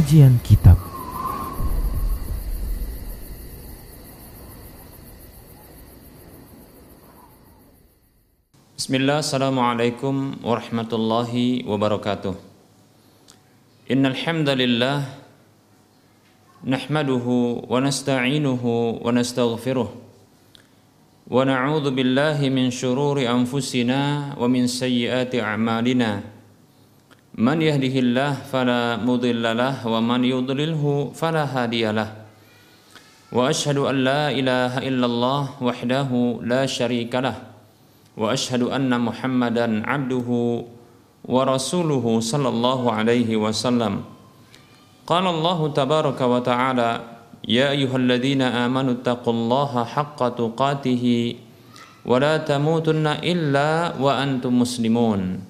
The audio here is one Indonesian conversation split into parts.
Kajian Kitab. Bismillah, Assalamualaikum warahmatullahi wabarakatuh. Innal hamdalillah nahmaduhu wa nasta'inuhu wa nastaghfiruh wa na'udzu billahi min shururi anfusina wa min sayyiati a'malina Man yahdihillah fala mudhillalah wa man yudlilhu fala hadiyalah. Wa ashhadu an la ilaha illallah wahdahu la syarika lah. Wa ashhadu anna Muhammadan abduhu wa rasuluhu sallallahu alaihi wasallam. Qala Allahu tabaraka wa ta'ala Ya ayyuhalladhina amanu taqullaha haqqa tuqatihi wa la tamutunna illa wa antum muslimun.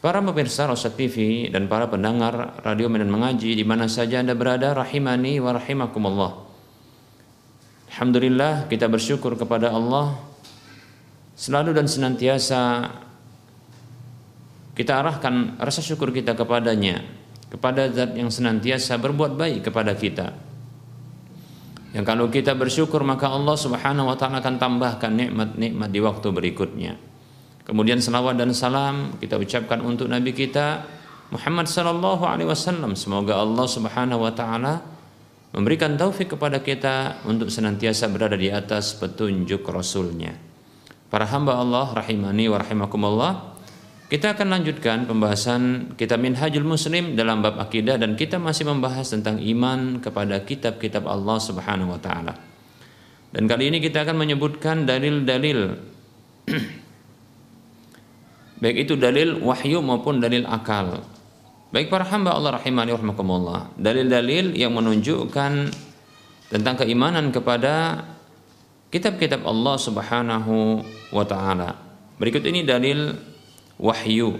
Para pemirsa Rosa TV dan para pendengar Radio Medan Mengaji di mana saja Anda berada rahimani wa rahimakumullah. Alhamdulillah kita bersyukur kepada Allah. Selalu dan senantiasa kita arahkan rasa syukur kita kepadanya kepada zat yang senantiasa berbuat baik kepada kita. Yang kalau kita bersyukur maka Allah subhanahu wa ta'ala akan tambahkan nikmat-nikmat di waktu berikutnya kemudian salawat dan salam kita ucapkan untuk Nabi kita Muhammad sallallahu alaihi wasallam semoga Allah subhanahu wa ta'ala memberikan taufik kepada kita untuk senantiasa berada di atas petunjuk Rasulnya. Para hamba Allah rahimani wa rahimakumullah, kita akan lanjutkan pembahasan kitab Minhajul Muslim dalam bab akidah dan kita masih membahas tentang iman kepada kitab-kitab Allah Subhanahu wa taala. Dan kali ini kita akan menyebutkan dalil-dalil baik itu dalil wahyu maupun dalil akal Baik para hamba Allah rahimani rahmakumullah, dalil-dalil yang menunjukkan tentang keimanan kepada kitab-kitab Allah Subhanahu wa taala. Berikut ini dalil wahyu.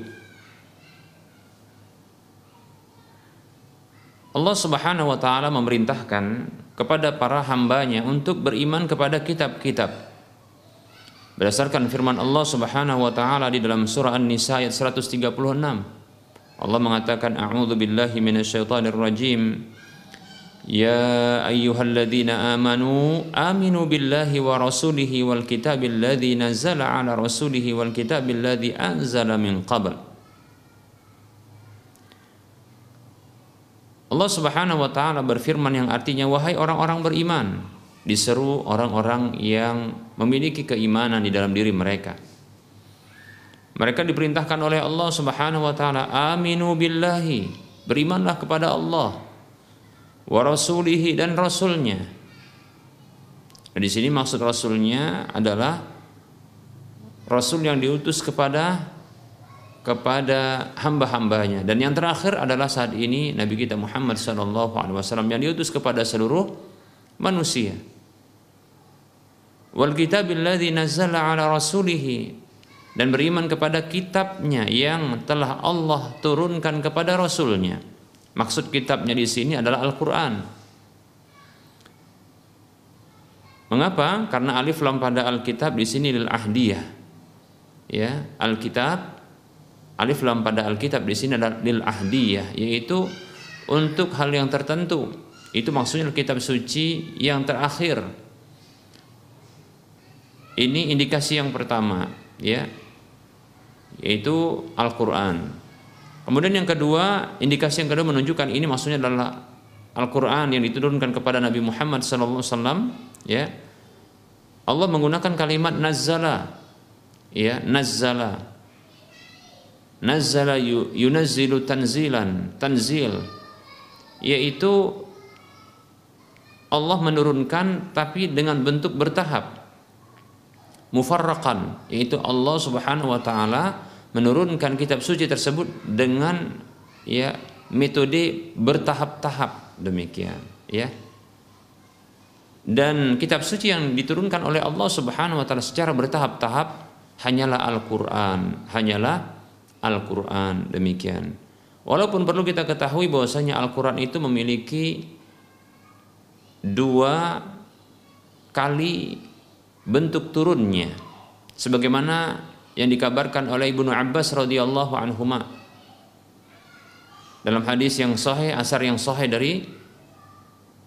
Allah Subhanahu wa taala memerintahkan kepada para hambanya untuk beriman kepada kitab-kitab. Berdasarkan firman Allah Subhanahu wa taala di dalam surah An-Nisa ayat 136 Allah mengatakan a'udzu billahi minasyaitonir rajim Ya ayyuhalladzina amanu aminu billahi wa rasulihi wal kitabil ladzi nazzala ala rasulihi wal kitabil ladzi anzala min qabl. Allah Subhanahu wa taala berfirman yang artinya wahai orang-orang beriman diseru orang-orang yang memiliki keimanan di dalam diri mereka mereka diperintahkan oleh Allah Subhanahu wa taala, "Aminu billahi." Berimanlah kepada Allah wa rasulihi dan rasulnya. Dan di sini maksud rasulnya adalah rasul yang diutus kepada kepada hamba-hambanya dan yang terakhir adalah saat ini Nabi kita Muhammad wasallam yang diutus kepada seluruh manusia. Wal kitabil ladzi nazzala ala rasulihi dan beriman kepada kitabnya yang telah Allah turunkan kepada Rasulnya. Maksud kitabnya di sini adalah Al-Quran. Mengapa? Karena alif lam pada Alkitab di sini lil ahdiyah. Ya, Alkitab alif lam pada Alkitab di sini adalah lil ahdiyah, yaitu untuk hal yang tertentu. Itu maksudnya kitab suci yang terakhir. Ini indikasi yang pertama, ya yaitu Al-Quran. Kemudian yang kedua, indikasi yang kedua menunjukkan ini maksudnya adalah Al-Qur'an yang diturunkan kepada Nabi Muhammad wasallam ya. Allah menggunakan kalimat nazzala ya nazzala. Nazzala yunazzilu tanzilan tanzil. Yaitu Allah menurunkan tapi dengan bentuk bertahap mufarraqan yaitu Allah Subhanahu wa taala menurunkan kitab suci tersebut dengan ya metode bertahap-tahap. Demikian ya. Dan kitab suci yang diturunkan oleh Allah Subhanahu wa taala secara bertahap-tahap hanyalah Al-Qur'an hanyalah Al-Quran. Demikian. Walaupun perlu kita ketahui bahwasanya Al-Quran itu memiliki dua kali bentuk turunnya sebagaimana yang dikabarkan oleh Ibnu Abbas radhiyallahu anhuma dalam hadis yang sahih asar yang sahih dari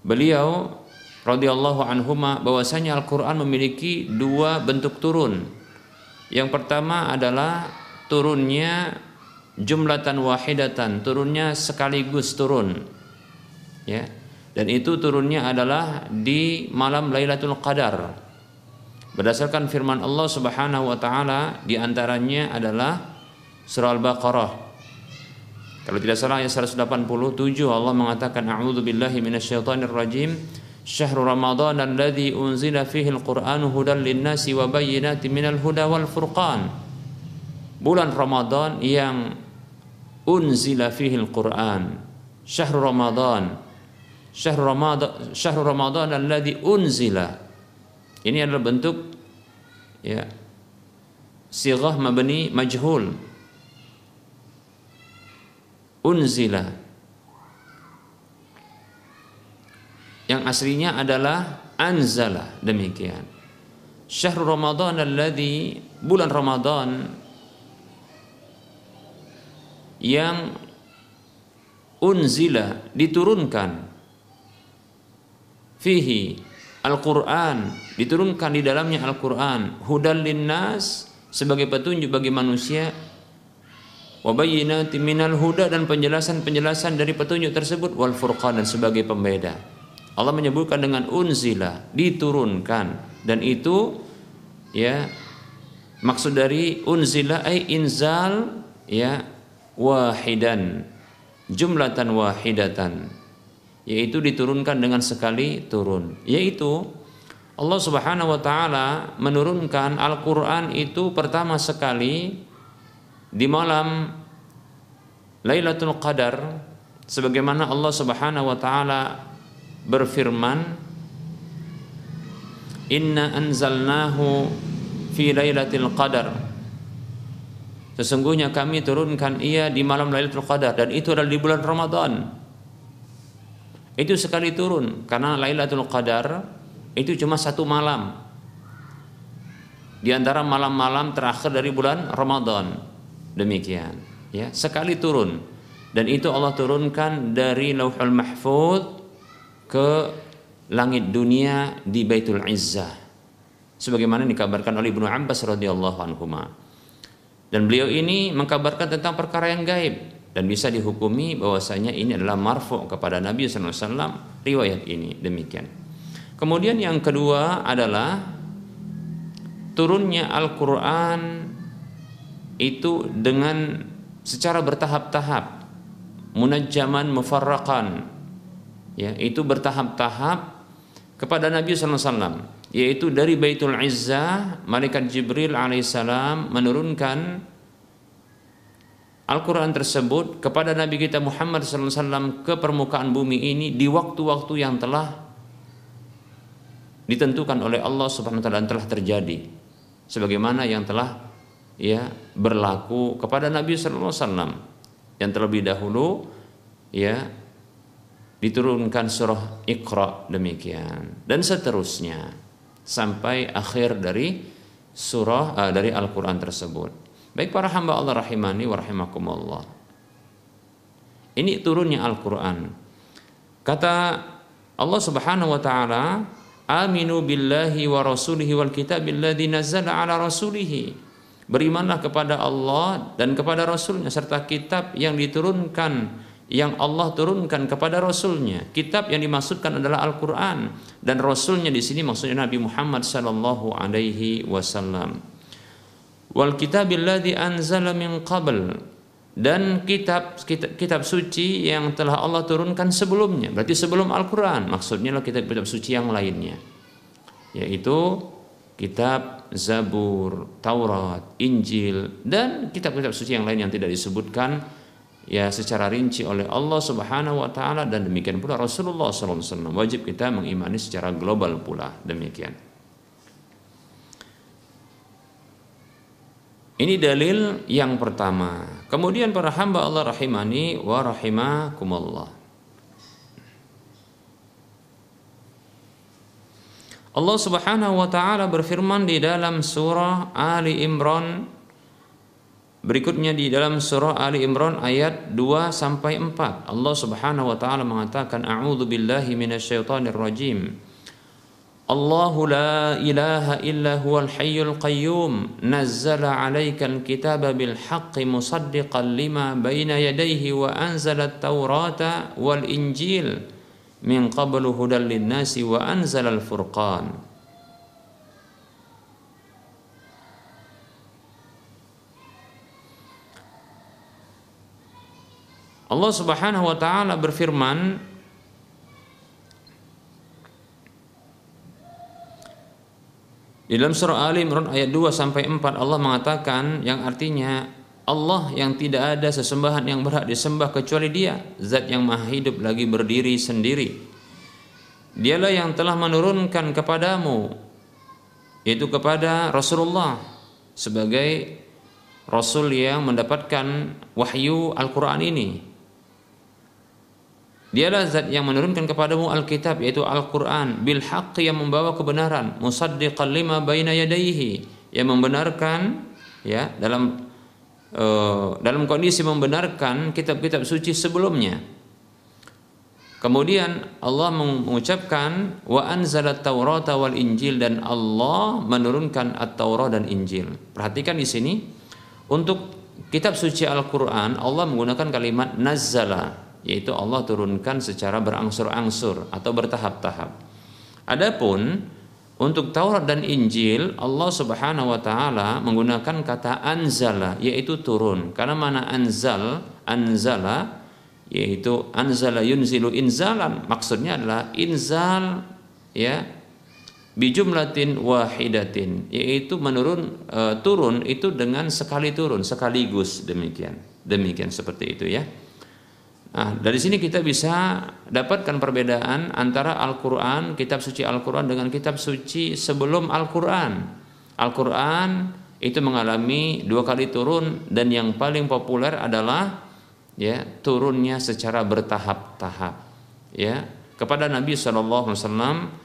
beliau radhiyallahu anhuma bahwasanya Al-Qur'an memiliki dua bentuk turun. Yang pertama adalah turunnya jumlatan wahidatan, turunnya sekaligus turun. Ya. Dan itu turunnya adalah di malam Lailatul Qadar. Berdasarkan firman Allah Subhanahu wa taala di antaranya adalah surah Al-Baqarah. Kalau tidak salah ayat 187 Allah mengatakan a'udzu billahi minasyaitonir rajim. Syahrul Ramadan alladzi unzila fihi al-Qur'anu hudan lin-nasi wa bayyinatin minal huda wal furqan bulan Ramadan yang unzila fihi al-Quran syahrul Ramadan syahrul Ramadan syahrul Ramadan alladhi unzila ini adalah bentuk ya sighah mabni majhul. Unzila. Yang aslinya adalah anzala demikian. Syahrul Ramadan alladhi bulan Ramadan yang unzila diturunkan. Fihi Al-Quran diturunkan di dalamnya Al-Quran. Hudal linnas sebagai petunjuk bagi manusia. Wabayyinati minal huda dan penjelasan-penjelasan dari petunjuk tersebut. Wal furqan dan sebagai pembeda. Allah menyebutkan dengan unzila diturunkan. Dan itu ya maksud dari unzila ay inzal ya wahidan. Jumlatan wahidatan yaitu diturunkan dengan sekali turun yaitu Allah Subhanahu wa taala menurunkan Al-Qur'an itu pertama sekali di malam Lailatul Qadar sebagaimana Allah Subhanahu wa taala berfirman Inna anzalnahu fi lailatul qadar Sesungguhnya kami turunkan ia di malam Lailatul Qadar dan itu adalah di bulan Ramadan. Itu sekali turun karena Lailatul Qadar itu cuma satu malam. Di antara malam-malam terakhir dari bulan Ramadan. Demikian, ya, sekali turun. Dan itu Allah turunkan dari Lauhul Mahfuz ke langit dunia di Baitul Izzah. Sebagaimana dikabarkan oleh Ibnu Abbas radhiyallahu anhu. Dan beliau ini mengkabarkan tentang perkara yang gaib dan bisa dihukumi bahwasanya ini adalah marfu kepada Nabi SAW riwayat ini demikian. Kemudian yang kedua adalah turunnya Al-Quran itu dengan secara bertahap-tahap munajjaman mufarraqan ya itu bertahap-tahap kepada Nabi SAW yaitu dari Baitul Izzah malaikat Jibril alaihissalam menurunkan Al-Quran tersebut kepada Nabi kita Muhammad SAW ke permukaan bumi ini di waktu-waktu yang telah ditentukan oleh Allah Subhanahu wa taala dan telah terjadi. Sebagaimana yang telah ya berlaku kepada Nabi sallallahu alaihi wasallam. Yang terlebih dahulu ya diturunkan surah Iqra demikian. Dan seterusnya. Sampai akhir dari surah uh, dari Al-Qur'an tersebut. Baik para hamba Allah rahimani wa rahimakumullah. Ini turunnya Al-Qur'an. Kata Allah Subhanahu wa taala, "Aminu billahi wa rasulihi wal kitabil ladzi nazzala ala rasulihi." Berimanlah kepada Allah dan kepada Rasulnya serta kitab yang diturunkan yang Allah turunkan kepada Rasulnya. Kitab yang dimaksudkan adalah Al-Quran dan Rasulnya di sini maksudnya Nabi Muhammad Sallallahu Alaihi Wasallam. Wal kitabilladzi anzala min qabl dan kitab, kitab kitab suci yang telah Allah turunkan sebelumnya. Berarti sebelum Al-Quran maksudnya adalah kitab-kitab suci yang lainnya. Yaitu kitab Zabur, Taurat, Injil dan kitab-kitab suci yang lain yang tidak disebutkan ya secara rinci oleh Allah Subhanahu wa taala dan demikian pula Rasulullah SAW. Wajib kita mengimani secara global pula demikian. Ini dalil yang pertama. Kemudian para hamba Allah rahimani wa rahimakumullah. Allah Subhanahu wa taala berfirman di dalam surah Ali Imran Berikutnya di dalam surah Ali Imran ayat 2 sampai 4 Allah Subhanahu wa taala mengatakan a'udzu billahi minasyaitonir rajim Huwal hayyul qayyum. Nazzala 'alaikal kitaba bil haqqi musaddiqan lima baina yadayhi wa anzala at-taurata wal injil. Min qablu hudal lin-nasi wa anzala al-furqan. Allah Subhanahu wa taala berfirman Di dalam surah Ali Imran ayat 2 sampai 4 Allah mengatakan yang artinya Allah yang tidak ada sesembahan yang berhak disembah kecuali Dia, zat yang maha hidup lagi berdiri sendiri. Dialah yang telah menurunkan kepadamu yaitu kepada Rasulullah sebagai rasul yang mendapatkan wahyu Al-Qur'an ini Dialah zat yang menurunkan kepadamu Alkitab yaitu Al-Quran bil haqq yang membawa kebenaran musaddiqan lima baina yadayhi yang membenarkan ya dalam uh, dalam kondisi membenarkan kitab-kitab suci sebelumnya. Kemudian Allah mengucapkan wa anzalat Taurata wal Injil dan Allah menurunkan At-Taurat dan Injil. Perhatikan di sini untuk kitab suci Al-Qur'an Allah menggunakan kalimat nazzala yaitu Allah turunkan secara berangsur-angsur atau bertahap-tahap. Adapun untuk Taurat dan Injil Allah Subhanahu wa taala menggunakan kata anzala yaitu turun. Karena mana anzal, anzala yaitu anzala yunzilu inzalan. Maksudnya adalah inzal ya bijumlatin wahidatin yaitu menurun e, turun itu dengan sekali turun sekaligus. Demikian. Demikian seperti itu ya Nah, dari sini kita bisa dapatkan perbedaan antara Al-Quran, kitab suci Al-Quran dengan kitab suci sebelum Al-Quran. Al-Quran itu mengalami dua kali turun dan yang paling populer adalah ya turunnya secara bertahap-tahap ya kepada Nabi SAW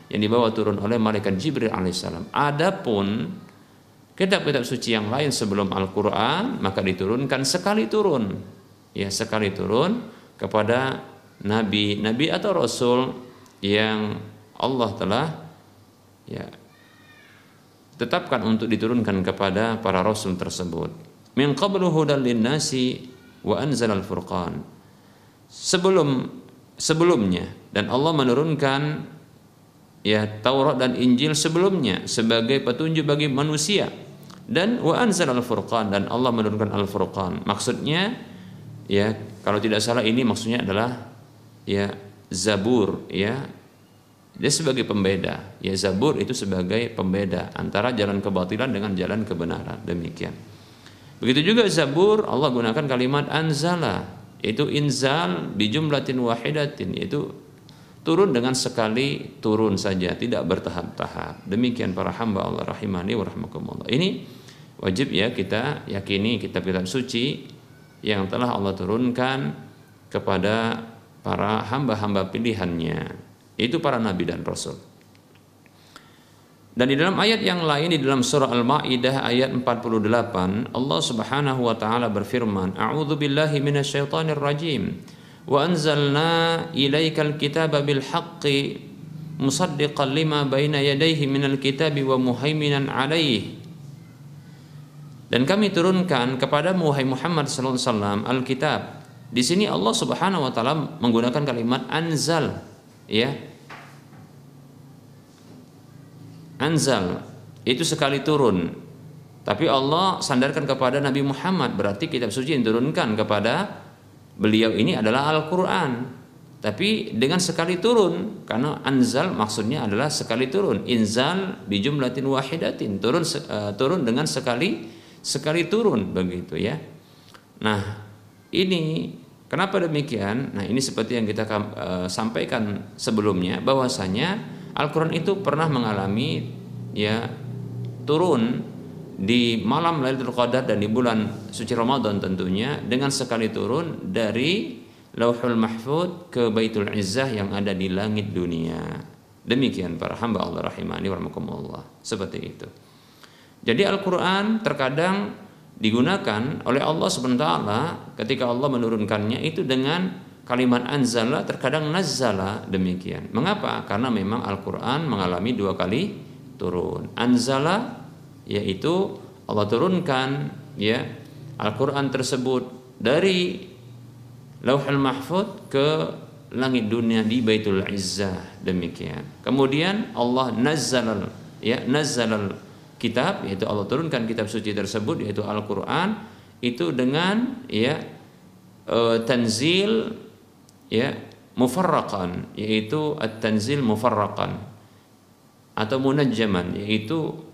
yang dibawa turun oleh malaikat Jibril alaihissalam. Adapun kitab-kitab suci yang lain sebelum Al-Quran maka diturunkan sekali turun ya sekali turun kepada nabi. Nabi atau rasul yang Allah telah ya tetapkan untuk diturunkan kepada para rasul tersebut. Min qablu hudal linnasi wa anzal al furqan. Sebelum sebelumnya dan Allah menurunkan ya Taurat dan Injil sebelumnya sebagai petunjuk bagi manusia. Dan wa anzal al furqan dan Allah menurunkan al furqan maksudnya ya kalau tidak salah ini maksudnya adalah ya zabur ya. Dia sebagai pembeda. Ya zabur itu sebagai pembeda antara jalan kebatilan dengan jalan kebenaran. Demikian. Begitu juga zabur Allah gunakan kalimat anzala yaitu inzal di jumlatin wahidatin yaitu turun dengan sekali turun saja tidak bertahap-tahap. Demikian para hamba Allah rahimani wa ini wajib ya kita yakini kitab-kitab suci yang telah Allah turunkan kepada para hamba-hamba pilihannya. Itu para nabi dan rasul. Dan di dalam ayat yang lain di dalam surah Al-Maidah ayat 48 Allah Subhanahu wa taala berfirman A'udzu billahi minasyaitonir rajim. Wa anzalna ilaikal kitaba bil haqqi musaddiqan lima baina yadayhi minal kitabi wa muhaiminan alaihi dan kami turunkan kepada Muhammad sallallahu alaihi wasallam Alkitab di sini Allah Subhanahu wa taala menggunakan kalimat anzal ya. Anzal itu sekali turun. Tapi Allah sandarkan kepada Nabi Muhammad berarti kitab suci yang diturunkan kepada beliau ini adalah Al-Qur'an. Tapi dengan sekali turun karena anzal maksudnya adalah sekali turun. Inzal bijumlatin wahidatin turun uh, turun dengan sekali sekali turun begitu ya. Nah, ini kenapa demikian? Nah, ini seperti yang kita uh, sampaikan sebelumnya bahwasanya Al-Qur'an itu pernah mengalami ya turun di malam Lailatul Qadar dan di bulan suci Ramadan tentunya dengan sekali turun dari Lauhul Mahfud ke Baitul Izzah yang ada di langit dunia. Demikian para hamba Allah rahimani warahmatullah. Seperti itu. Jadi Al-Qur'an terkadang digunakan oleh Allah SWT ketika Allah menurunkannya itu dengan kalimat anzala terkadang nazzala demikian. Mengapa? Karena memang Al-Qur'an mengalami dua kali turun. Anzala yaitu Allah turunkan ya Al-Qur'an tersebut dari Lauhul Mahfud ke langit dunia di Baitul Izzah demikian. Kemudian Allah nazzalal ya nazzalal kitab yaitu Allah turunkan kitab suci tersebut yaitu Al-Qur'an itu dengan ya uh, tanzil ya mufarraqan yaitu at-tanzil mufarraqan atau munajjaman yaitu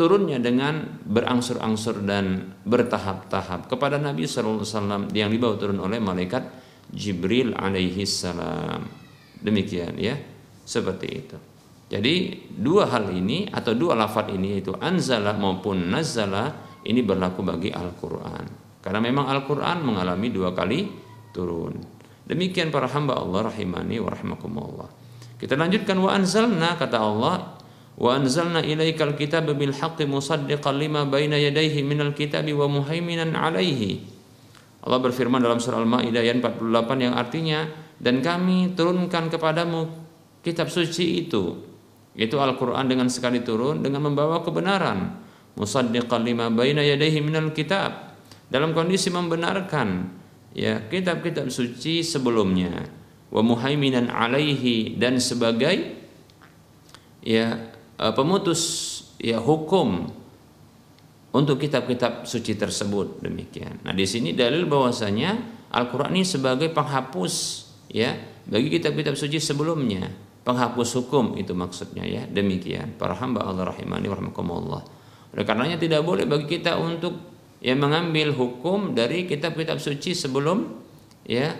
turunnya dengan berangsur-angsur dan bertahap-tahap kepada Nabi sallallahu alaihi wasallam yang dibawa turun oleh malaikat Jibril alaihi salam. Demikian ya, seperti itu. Jadi dua hal ini atau dua lafaz ini itu anzala maupun nazala ini berlaku bagi Al-Qur'an. Karena memang Al-Qur'an mengalami dua kali turun. Demikian para hamba Allah rahimani wa rahimakumullah. Kita lanjutkan wa anzalna kata Allah wa anzalna ilaikal kitaba bil haqqi musaddiqan lima baina yadayhi minal kitabi wa muhaiminan alaihi. Allah berfirman dalam surah Al-Maidah ayat 48 yang artinya dan kami turunkan kepadamu kitab suci itu itu Al-Quran dengan sekali turun dengan membawa kebenaran. Musaddiqan lima baina yadayhi minal kitab. Dalam kondisi membenarkan ya kitab-kitab suci sebelumnya. Wa muhaiminan alaihi dan sebagai ya e, pemutus ya hukum untuk kitab-kitab suci tersebut demikian. Nah, di sini dalil bahwasanya Al-Qur'an ini sebagai penghapus ya bagi kitab-kitab suci sebelumnya penghapus hukum itu maksudnya ya. Demikian. Para hamba Allah rahimani warahmatullah oleh karenanya tidak boleh bagi kita untuk ya mengambil hukum dari kitab-kitab suci sebelum ya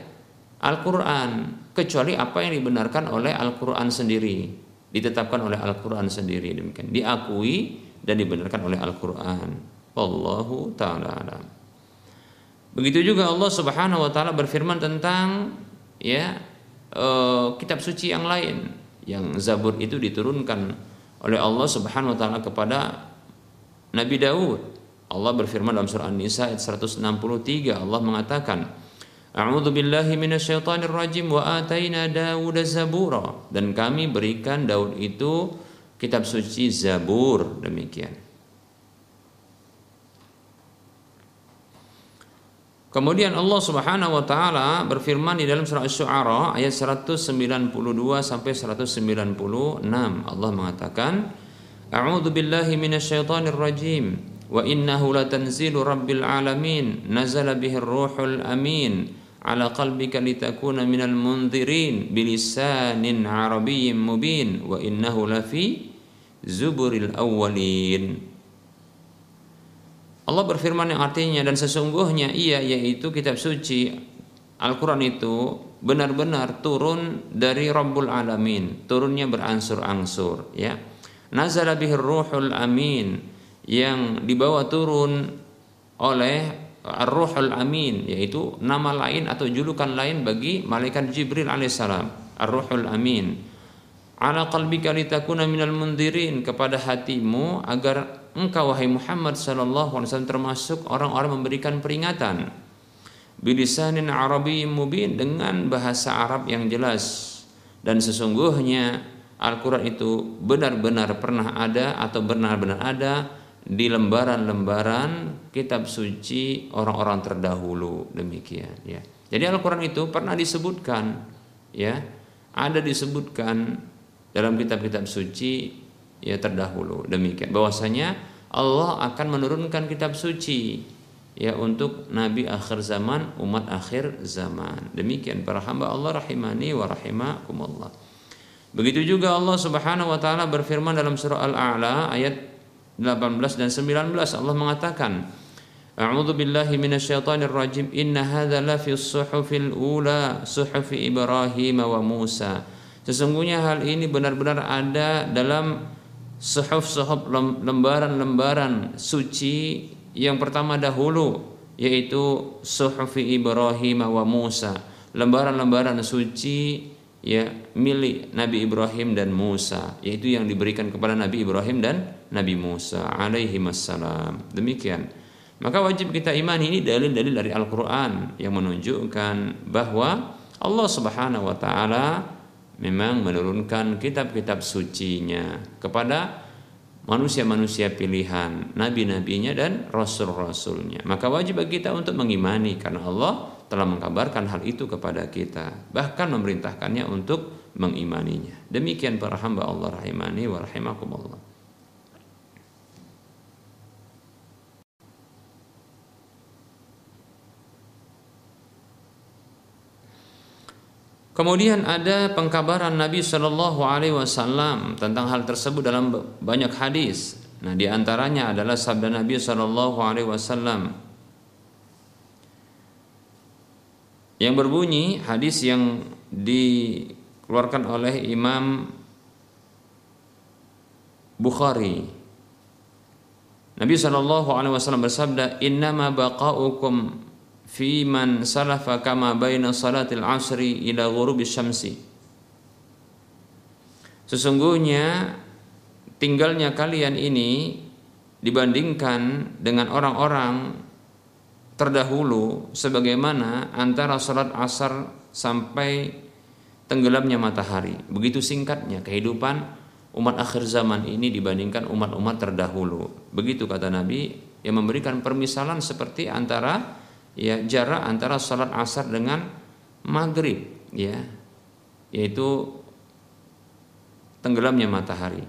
Al-Qur'an. Kecuali apa yang dibenarkan oleh Al-Qur'an sendiri. Ditetapkan oleh Al-Qur'an sendiri demikian. Diakui dan dibenarkan oleh Al-Qur'an. Allahu taala alam. Begitu juga Allah Subhanahu wa taala berfirman tentang ya uh, kitab suci yang lain yang Zabur itu diturunkan oleh Allah Subhanahu wa taala kepada Nabi Daud. Allah berfirman dalam surah An-Nisa ayat 163 Allah mengatakan A'udzu billahi minasyaitonir rajim wa ataina Daud zabura dan kami berikan Daud itu kitab suci Zabur demikian. Kemudian Allah Subhanahu wa taala berfirman di dalam surah Asy-Syu'ara ayat 192 sampai 196 Allah mengatakan A'udzu billahi minasyaitonir rajim. Wa innahu latanzilu rabbil alamin. Nazala bihi ruhul amin. Ala qalbika litakuna minal munzirin bilisanin arabiyyin mubin. Wa innahu lafi zuburil awwalin Allah berfirman yang artinya dan sesungguhnya ia yaitu kitab suci Al-Quran itu benar-benar turun dari Rabbul Alamin. Turunnya berangsur-angsur ya. Nazala bihir ruhul amin yang dibawa turun oleh Ar-Ruhul Amin yaitu nama lain atau julukan lain bagi malaikat Jibril alaihissalam Ar-Ruhul Amin. Ala qalbika litakuna minal mundirin kepada hatimu agar engkau wahai Muhammad sallallahu alaihi wasallam termasuk orang-orang memberikan peringatan. Bilisanin arabi mubin dengan bahasa Arab yang jelas. Dan sesungguhnya Al-Quran itu benar-benar pernah ada atau benar-benar ada di lembaran-lembaran kitab suci orang-orang terdahulu. Demikian ya. Jadi Al-Qur'an itu pernah disebutkan ya, ada disebutkan dalam kitab-kitab suci ya terdahulu. Demikian. Bahwasanya Allah akan menurunkan kitab suci ya untuk nabi akhir zaman, umat akhir zaman. Demikian. Para hamba Allah rahimani wa rahimakumullah. Begitu juga Allah Subhanahu wa taala berfirman dalam surah Al-A'la ayat 18 dan 19 Allah mengatakan A'udzu billahi minasyaitonir rajim. Inna hadza la fi suhufil ula suhufi Ibrahim wa Musa. Sesungguhnya hal ini benar-benar ada dalam suhuf-suhuf lembaran-lembaran suci yang pertama dahulu yaitu suhufi Ibrahim wa Musa. Lembaran-lembaran suci ya milik Nabi Ibrahim dan Musa yaitu yang diberikan kepada Nabi Ibrahim dan Nabi Musa alaihi wassalam demikian. Maka wajib kita imani ini dalil-dalil dari Al-Qur'an yang menunjukkan bahwa Allah Subhanahu wa taala memang menurunkan kitab-kitab sucinya kepada manusia-manusia pilihan, nabi-nabinya dan rasul-rasulnya. Maka wajib bagi kita untuk mengimani karena Allah telah mengkabarkan hal itu kepada kita bahkan memerintahkannya untuk mengimaninya demikian para hamba Allah rahimani wa rahimakumullah Kemudian ada pengkabaran Nabi Shallallahu Alaihi Wasallam tentang hal tersebut dalam banyak hadis. Nah, di antaranya adalah sabda Nabi Shallallahu Alaihi Wasallam yang berbunyi hadis yang dikeluarkan oleh Imam Bukhari. Nabi Shallallahu Alaihi Wasallam bersabda, Innama baqaukum fi man salafa kama baina salatil asri ila ghurubi syamsi. Sesungguhnya tinggalnya kalian ini dibandingkan dengan orang-orang terdahulu sebagaimana antara sholat asar sampai tenggelamnya matahari. Begitu singkatnya kehidupan umat akhir zaman ini dibandingkan umat-umat terdahulu. Begitu kata Nabi yang memberikan permisalan seperti antara ya jarak antara sholat asar dengan maghrib ya yaitu tenggelamnya matahari.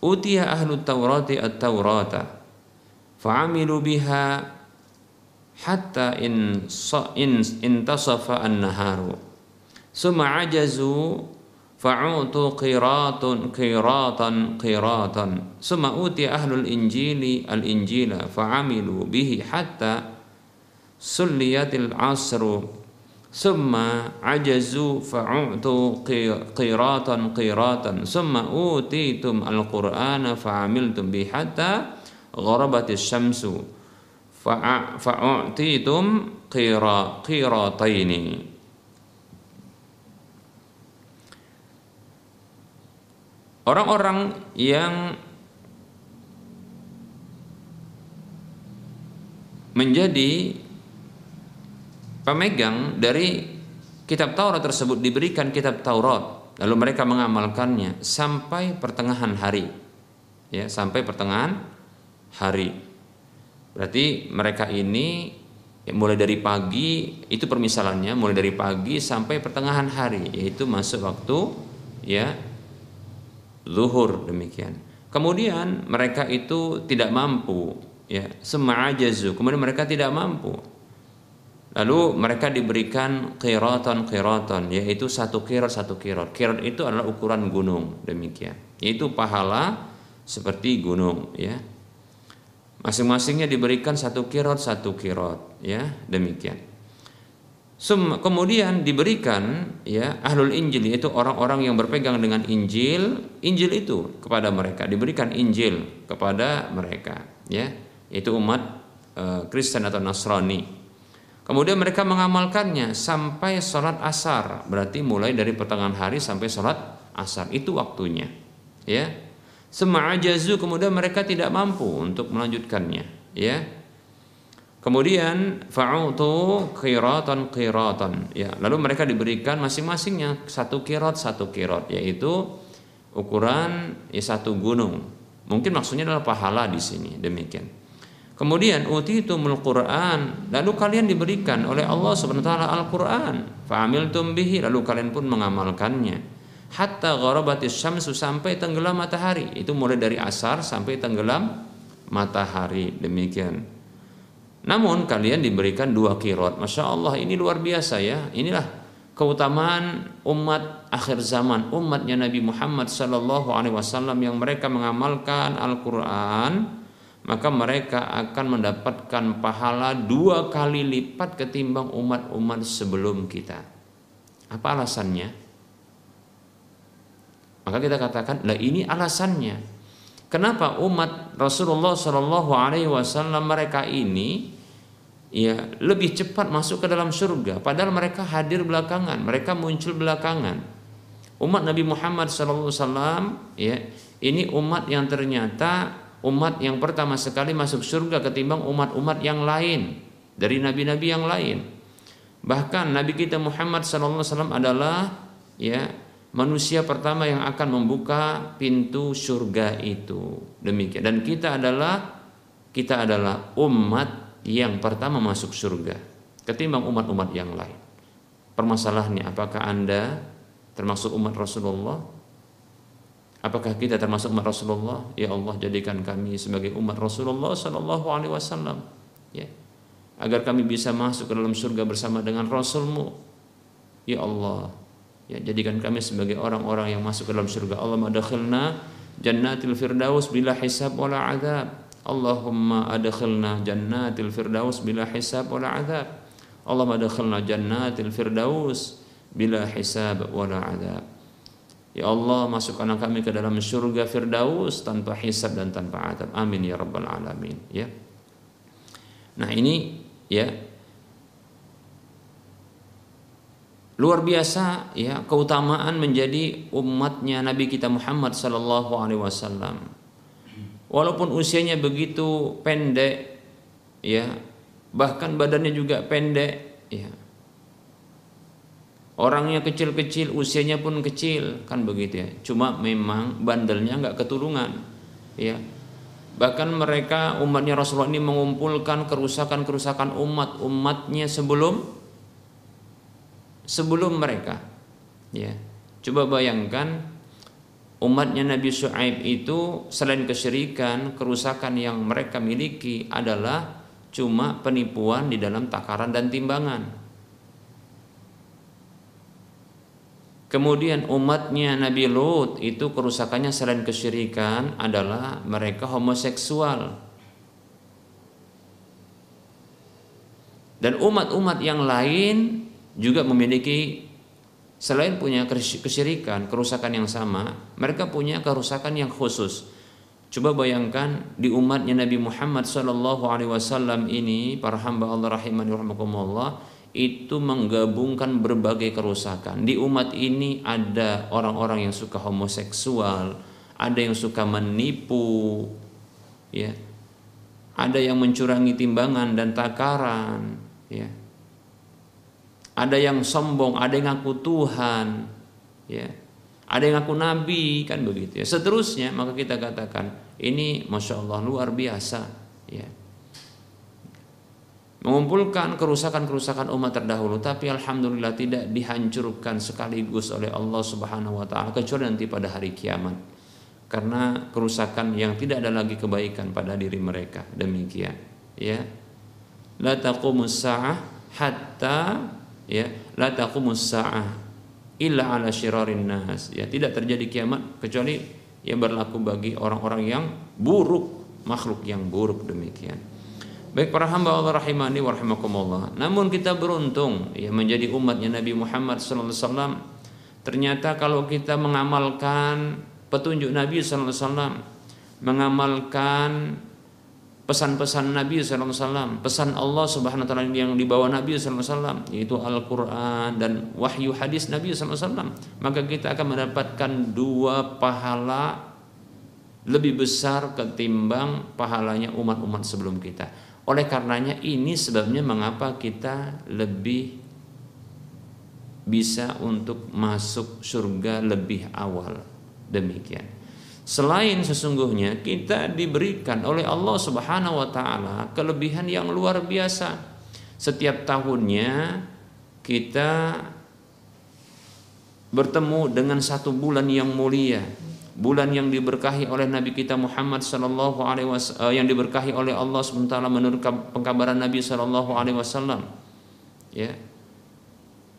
Utiya ahlu Taurati at-Taurata fa'amilu biha hatta in in intasafa an-naharu summa ajazu fa'utu qiratun qiratan qiratan summa uti ahlul injili al-injila fa'amilu bihi hatta sulliyatil asru. Summa ajazu fa'utu qiratan qiratan. Summa utitum al-qur'ana fa'amiltum bihi hatta gharabatis syamsu. Fa'u'titum qira qirataini. Orang-orang yang menjadi pemegang dari kitab Taurat tersebut diberikan kitab Taurat. Lalu mereka mengamalkannya sampai pertengahan hari. Ya sampai pertengahan hari. Berarti mereka ini ya, mulai dari pagi itu permisalannya mulai dari pagi sampai pertengahan hari yaitu masuk waktu ya zuhur demikian. Kemudian mereka itu tidak mampu ya sema'ajazu kemudian mereka tidak mampu Lalu mereka diberikan kiratan kiratan yaitu satu kirat satu kirat. Kirat itu adalah ukuran gunung demikian. Yaitu pahala seperti gunung ya. Masing-masingnya diberikan satu kirot satu kirot ya demikian. Kemudian diberikan ya ahlul Injil yaitu orang-orang yang berpegang dengan Injil, Injil itu kepada mereka diberikan Injil kepada mereka ya itu umat e, Kristen atau Nasrani. Kemudian mereka mengamalkannya sampai sholat asar. Berarti mulai dari pertengahan hari sampai sholat asar. Itu waktunya. Ya. Sema'ajazu kemudian mereka tidak mampu untuk melanjutkannya. Ya. Kemudian fa'utu qiratan qiratan. Ya lalu mereka diberikan masing-masingnya satu kirat satu kirat yaitu ukuran ya satu gunung. Mungkin maksudnya adalah pahala di sini. Demikian. Kemudian utitumul Quran, lalu kalian diberikan oleh Allah Subhanahu taala Al-Qur'an. Fa'amiltum bihi, lalu kalian pun mengamalkannya. Hatta gharabatis syamsu sampai tenggelam matahari. Itu mulai dari asar sampai tenggelam matahari. Demikian. Namun kalian diberikan dua kirot. Masya Allah ini luar biasa ya. Inilah keutamaan umat akhir zaman, umatnya Nabi Muhammad Sallallahu Alaihi Wasallam yang mereka mengamalkan Al-Quran maka mereka akan mendapatkan pahala dua kali lipat ketimbang umat-umat sebelum kita. Apa alasannya? Maka kita katakan, lah ini alasannya. Kenapa umat Rasulullah Shallallahu Alaihi Wasallam mereka ini ya lebih cepat masuk ke dalam surga, padahal mereka hadir belakangan, mereka muncul belakangan. Umat Nabi Muhammad Shallallahu Alaihi Wasallam ya ini umat yang ternyata umat yang pertama sekali masuk surga ketimbang umat-umat yang lain dari nabi-nabi yang lain. Bahkan Nabi kita Muhammad SAW adalah ya manusia pertama yang akan membuka pintu surga itu. Demikian. Dan kita adalah kita adalah umat yang pertama masuk surga ketimbang umat-umat yang lain. Permasalahannya apakah Anda termasuk umat Rasulullah Apakah kita termasuk umat Rasulullah? Ya Allah jadikan kami sebagai umat Rasulullah Sallallahu Alaihi Wasallam. Ya, agar kami bisa masuk ke dalam surga bersama dengan Rasulmu. Ya Allah, ya jadikan kami sebagai orang-orang yang masuk ke dalam surga. Allah madakhilna jannatil firdaus bila hisab wala adab. Allahumma adkhilna jannatil firdaus bila hisab wala adab. Allah madakhilna jannatil firdaus bila hisab wala adab. Ya Allah masukkan kami ke dalam surga Firdaus tanpa hisab dan tanpa adab. Amin ya rabbal alamin. Ya. Nah ini ya luar biasa ya keutamaan menjadi umatnya Nabi kita Muhammad Sallallahu Alaihi Wasallam. Walaupun usianya begitu pendek, ya bahkan badannya juga pendek, ya Orangnya kecil-kecil, usianya pun kecil, kan begitu ya. Cuma memang bandelnya nggak keturunan, ya. Bahkan mereka umatnya Rasulullah ini mengumpulkan kerusakan-kerusakan umat umatnya sebelum sebelum mereka, ya. Coba bayangkan umatnya Nabi Shu'aib itu selain kesyirikan, kerusakan yang mereka miliki adalah cuma penipuan di dalam takaran dan timbangan Kemudian umatnya Nabi Lut itu kerusakannya selain kesyirikan adalah mereka homoseksual. Dan umat-umat yang lain juga memiliki selain punya kesyirikan, kerusakan yang sama, mereka punya kerusakan yang khusus. Coba bayangkan di umatnya Nabi Muhammad SAW ini para hamba Allah rahimani rahimakumullah itu menggabungkan berbagai kerusakan. Di umat ini ada orang-orang yang suka homoseksual, ada yang suka menipu, ya. Ada yang mencurangi timbangan dan takaran, ya. Ada yang sombong, ada yang ngaku Tuhan, ya. Ada yang ngaku nabi, kan begitu ya. Seterusnya, maka kita katakan ini masya Allah luar biasa, ya mengumpulkan kerusakan-kerusakan umat terdahulu tapi alhamdulillah tidak dihancurkan sekaligus oleh Allah Subhanahu wa taala kecuali nanti pada hari kiamat. Karena kerusakan yang tidak ada lagi kebaikan pada diri mereka. Demikian. Ya. La taqumus saah hatta ya la taqumus saah illa ala syirarin nas ya tidak terjadi kiamat kecuali yang berlaku bagi orang-orang yang buruk makhluk yang buruk demikian Baik para hamba Allah rahimani wa rahimakumullah. Namun kita beruntung ya menjadi umatnya Nabi Muhammad sallallahu alaihi wasallam. Ternyata kalau kita mengamalkan petunjuk Nabi sallallahu alaihi wasallam, mengamalkan pesan-pesan Nabi sallallahu alaihi wasallam, pesan Allah Subhanahu wa taala yang dibawa Nabi sallallahu alaihi wasallam yaitu Al-Qur'an dan wahyu hadis Nabi sallallahu alaihi wasallam, maka kita akan mendapatkan dua pahala lebih besar ketimbang pahalanya umat-umat sebelum kita. Oleh karenanya ini sebabnya mengapa kita lebih bisa untuk masuk surga lebih awal. Demikian. Selain sesungguhnya kita diberikan oleh Allah Subhanahu wa taala kelebihan yang luar biasa. Setiap tahunnya kita bertemu dengan satu bulan yang mulia, bulan yang diberkahi oleh Nabi kita Muhammad sallallahu alaihi wasallam yang diberkahi oleh Allah taala menurut pengkabaran Nabi sallallahu alaihi wasallam. Ya,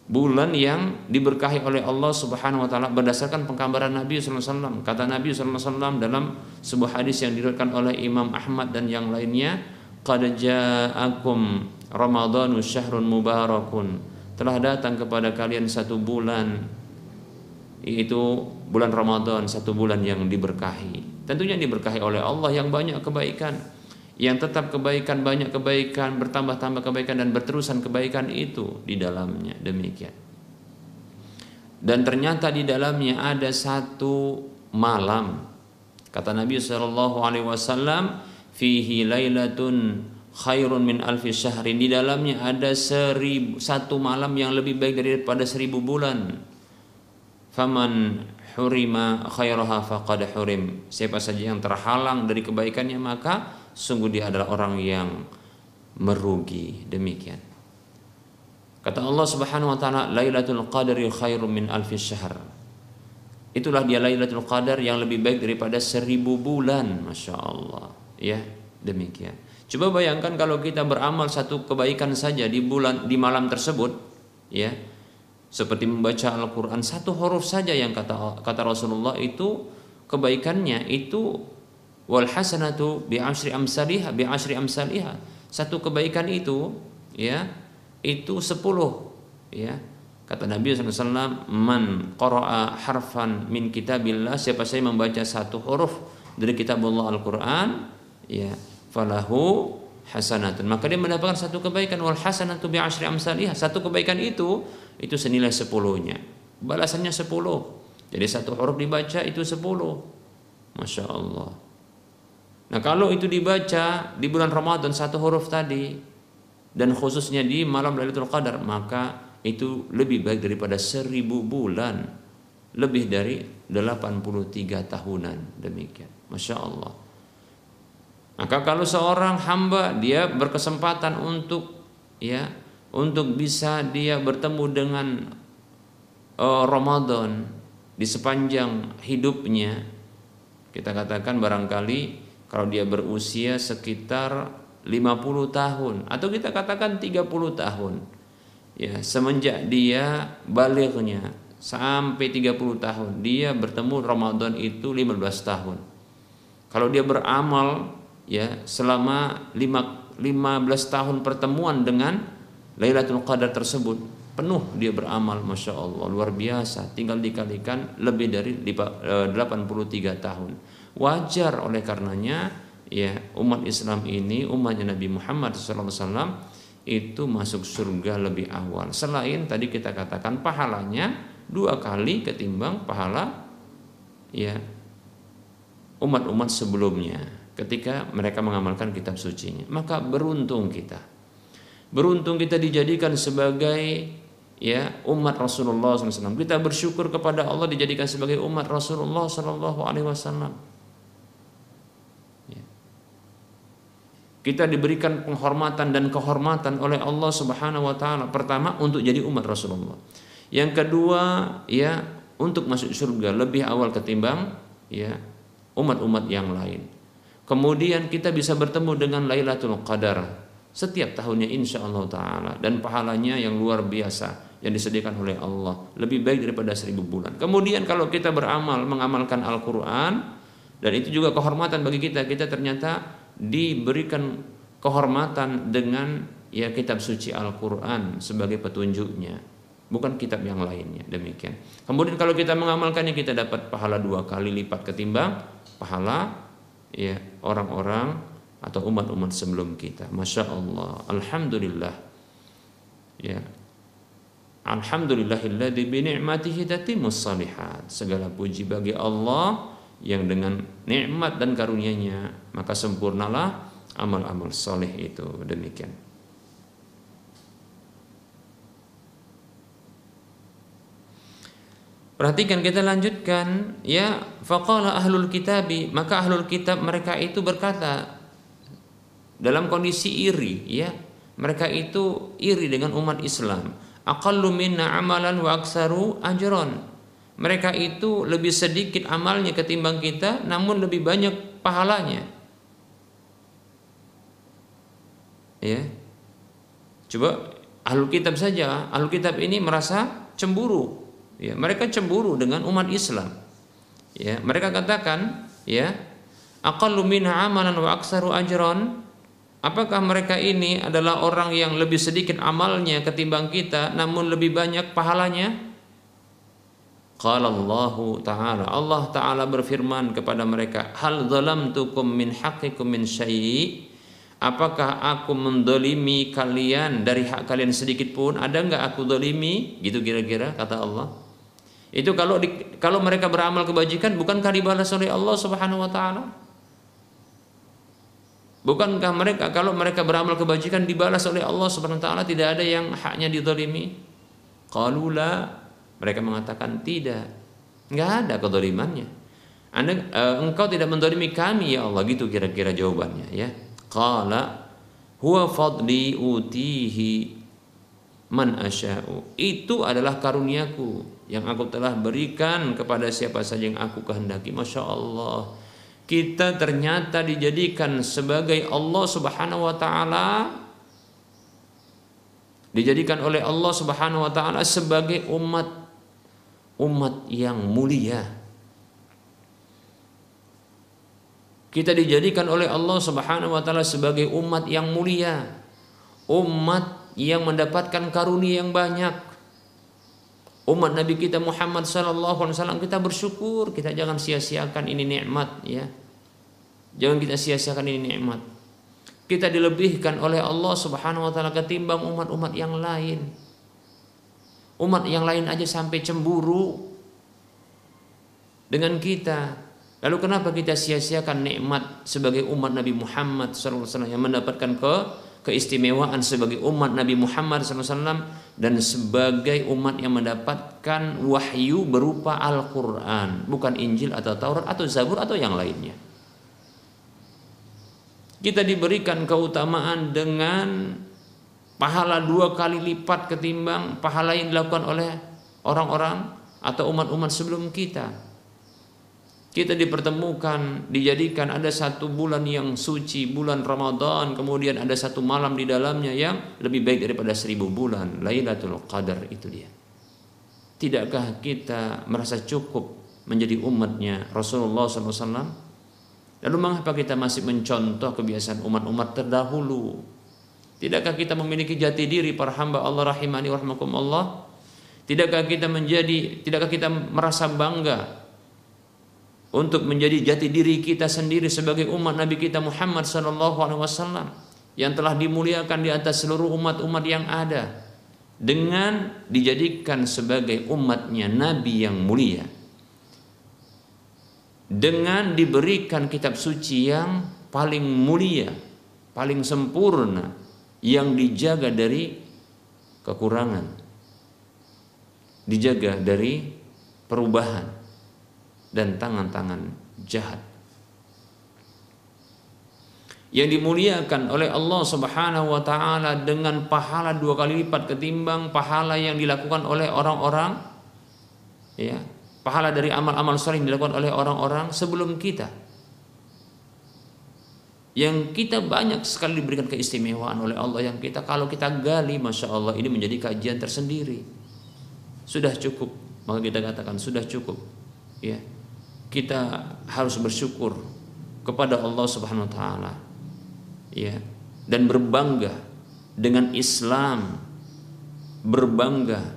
bulan yang diberkahi oleh Allah Subhanahu wa taala berdasarkan pengkabaran Nabi sallallahu alaihi wasallam. Kata Nabi sallallahu alaihi wasallam dalam sebuah hadis yang diriwayatkan oleh Imam Ahmad dan yang lainnya, "Qad ja'akum Ramadhanu syahrun mubarakun." Telah datang kepada kalian satu bulan yaitu bulan Ramadan, satu bulan yang diberkahi. Tentunya diberkahi oleh Allah yang banyak kebaikan. Yang tetap kebaikan banyak kebaikan bertambah-tambah kebaikan dan berterusan kebaikan itu di dalamnya. Demikian. Dan ternyata di dalamnya ada satu malam. Kata Nabi Shallallahu Alaihi Wasallam fihi lailatun khairun min alfi syahrin. Di dalamnya ada seribu, satu malam yang lebih baik daripada seribu bulan faman hurima khairaha faqad hurim. Siapa saja yang terhalang dari kebaikannya maka sungguh dia adalah orang yang merugi. Demikian. Kata Allah Subhanahu wa taala Lailatul Qadri khairum min alfi syahr. Itulah dia Lailatul Qadar yang lebih baik daripada seribu bulan. Masya Allah. Ya demikian. Coba bayangkan kalau kita beramal satu kebaikan saja di bulan di malam tersebut ya seperti membaca Al-Quran satu huruf saja yang kata kata Rasulullah itu kebaikannya. Itu wal hasanatu bi asri amsalihha bi asri amsalihha satu kebaikan itu ya itu sepuluh ya. Kata Nabi SAW man qara'a harfan min kitabillah siapa saya membaca satu huruf dari kitab Allah Al-Quran ya falahu hasanatun. Maka dia mendapatkan satu kebaikan. Wal hasanatu bi asri amsalihha satu kebaikan itu itu senilai sepuluhnya. Balasannya sepuluh. Jadi satu huruf dibaca itu sepuluh. Masya Allah. Nah kalau itu dibaca di bulan Ramadan satu huruf tadi dan khususnya di malam Lailatul Qadar maka itu lebih baik daripada seribu bulan. Lebih dari 83 tahunan. Demikian. Masya Allah maka kalau seorang hamba dia berkesempatan untuk ya untuk bisa dia bertemu dengan uh, Ramadan di sepanjang hidupnya kita katakan barangkali kalau dia berusia sekitar 50 tahun atau kita katakan 30 tahun ya semenjak dia balighnya sampai 30 tahun dia bertemu Ramadan itu 15 tahun. Kalau dia beramal ya selama 5, 15 tahun pertemuan dengan Lailatul Qadar tersebut penuh dia beramal Masya Allah luar biasa tinggal dikalikan lebih dari 83 eh, tahun. Wajar oleh karenanya ya umat Islam ini umatnya Nabi Muhammad SAW itu masuk surga lebih awal. Selain tadi kita katakan pahalanya dua kali ketimbang pahala ya umat-umat sebelumnya ketika mereka mengamalkan kitab sucinya maka beruntung kita beruntung kita dijadikan sebagai ya umat Rasulullah SAW kita bersyukur kepada Allah dijadikan sebagai umat Rasulullah SAW Kita diberikan penghormatan dan kehormatan oleh Allah Subhanahu wa taala. Pertama untuk jadi umat Rasulullah. Yang kedua ya untuk masuk surga lebih awal ketimbang ya umat-umat yang lain. Kemudian kita bisa bertemu dengan Lailatul Qadar setiap tahunnya insya Allah taala. Dan pahalanya yang luar biasa yang disediakan oleh Allah. Lebih baik daripada seribu bulan. Kemudian kalau kita beramal mengamalkan Al-Quran dan itu juga kehormatan bagi kita. Kita ternyata diberikan kehormatan dengan ya kitab suci Al-Qur'an sebagai petunjuknya. Bukan kitab yang lainnya. Demikian. Kemudian kalau kita mengamalkannya kita dapat pahala dua kali lipat ketimbang pahala ya orang-orang atau umat-umat sebelum kita. Masya Allah. Alhamdulillah. Ya. Alhamdulillahilladzi bi ni'matihi tatimmus salihat. Segala puji bagi Allah yang dengan nikmat dan karunia-Nya. Maka sempurnalah amal-amal soleh itu. Demikian. Perhatikan kita lanjutkan ya faqala ahlul kitabi maka ahlul kitab mereka itu berkata dalam kondisi iri ya mereka itu iri dengan umat Islam. Aqallu minna amalan wa aksaru ajron mereka itu lebih sedikit amalnya ketimbang kita namun lebih banyak pahalanya. Ya. Coba ahlul kitab saja ahlul kitab ini merasa cemburu Ya, mereka cemburu dengan umat Islam. Ya, mereka katakan, ya, aqallu minha amalan wa aksaru ajran. Apakah mereka ini adalah orang yang lebih sedikit amalnya ketimbang kita namun lebih banyak pahalanya? Qala Allah Ta'ala Allah Ta'ala berfirman kepada mereka Hal zalamtukum min haqqikum min syai' Apakah aku mendolimi kalian dari hak kalian sedikit pun? Ada nggak aku dolimi? Gitu kira-kira kata Allah. Itu kalau di, kalau mereka beramal kebajikan bukankah dibalas oleh Allah Subhanahu wa taala? Bukankah mereka kalau mereka beramal kebajikan dibalas oleh Allah Subhanahu wa taala tidak ada yang haknya dizalimi? Qalula mereka mengatakan tidak. Enggak ada kezalimannya. Anda uh, engkau tidak mendolimi kami ya Allah gitu kira-kira jawabannya ya. Qala huwa fadli utihi man asya'u. Itu adalah karuniaku yang aku telah berikan kepada siapa saja yang aku kehendaki. Masya Allah. Kita ternyata dijadikan sebagai Allah Subhanahu wa taala dijadikan oleh Allah Subhanahu wa taala sebagai umat umat yang mulia. Kita dijadikan oleh Allah Subhanahu wa taala sebagai umat yang mulia. Umat yang mendapatkan karunia yang banyak. Umat Nabi kita Muhammad sallallahu alaihi wasallam kita bersyukur, kita jangan sia-siakan ini nikmat ya. Jangan kita sia-siakan ini nikmat. Kita dilebihkan oleh Allah Subhanahu wa taala ketimbang umat-umat yang lain. Umat yang lain aja sampai cemburu dengan kita. Lalu kenapa kita sia-siakan nikmat sebagai umat Nabi Muhammad SAW yang mendapatkan ke keistimewaan sebagai umat Nabi Muhammad SAW dan sebagai umat yang mendapatkan wahyu berupa Al-Quran bukan Injil atau Taurat atau Zabur atau yang lainnya. Kita diberikan keutamaan dengan pahala dua kali lipat ketimbang pahala yang dilakukan oleh orang-orang atau umat-umat sebelum kita kita dipertemukan, dijadikan ada satu bulan yang suci, bulan Ramadan, kemudian ada satu malam di dalamnya yang lebih baik daripada seribu bulan, Lailatul Qadar itu dia. Tidakkah kita merasa cukup menjadi umatnya Rasulullah SAW? Lalu mengapa kita masih mencontoh kebiasaan umat-umat terdahulu? Tidakkah kita memiliki jati diri para hamba Allah rahimani Allah? Tidakkah kita menjadi, tidakkah kita merasa bangga untuk menjadi jati diri kita sendiri sebagai umat Nabi kita Muhammad sallallahu alaihi wasallam yang telah dimuliakan di atas seluruh umat-umat yang ada dengan dijadikan sebagai umatnya Nabi yang mulia. Dengan diberikan kitab suci yang paling mulia paling sempurna yang dijaga dari kekurangan dijaga dari perubahan dan tangan-tangan jahat. Yang dimuliakan oleh Allah Subhanahu wa taala dengan pahala dua kali lipat ketimbang pahala yang dilakukan oleh orang-orang ya, pahala dari amal-amal saleh yang dilakukan oleh orang-orang sebelum kita. Yang kita banyak sekali diberikan keistimewaan oleh Allah yang kita kalau kita gali Masya Allah ini menjadi kajian tersendiri. Sudah cukup, maka kita katakan sudah cukup. Ya, kita harus bersyukur kepada Allah Subhanahu wa taala. Ya, dan berbangga dengan Islam, berbangga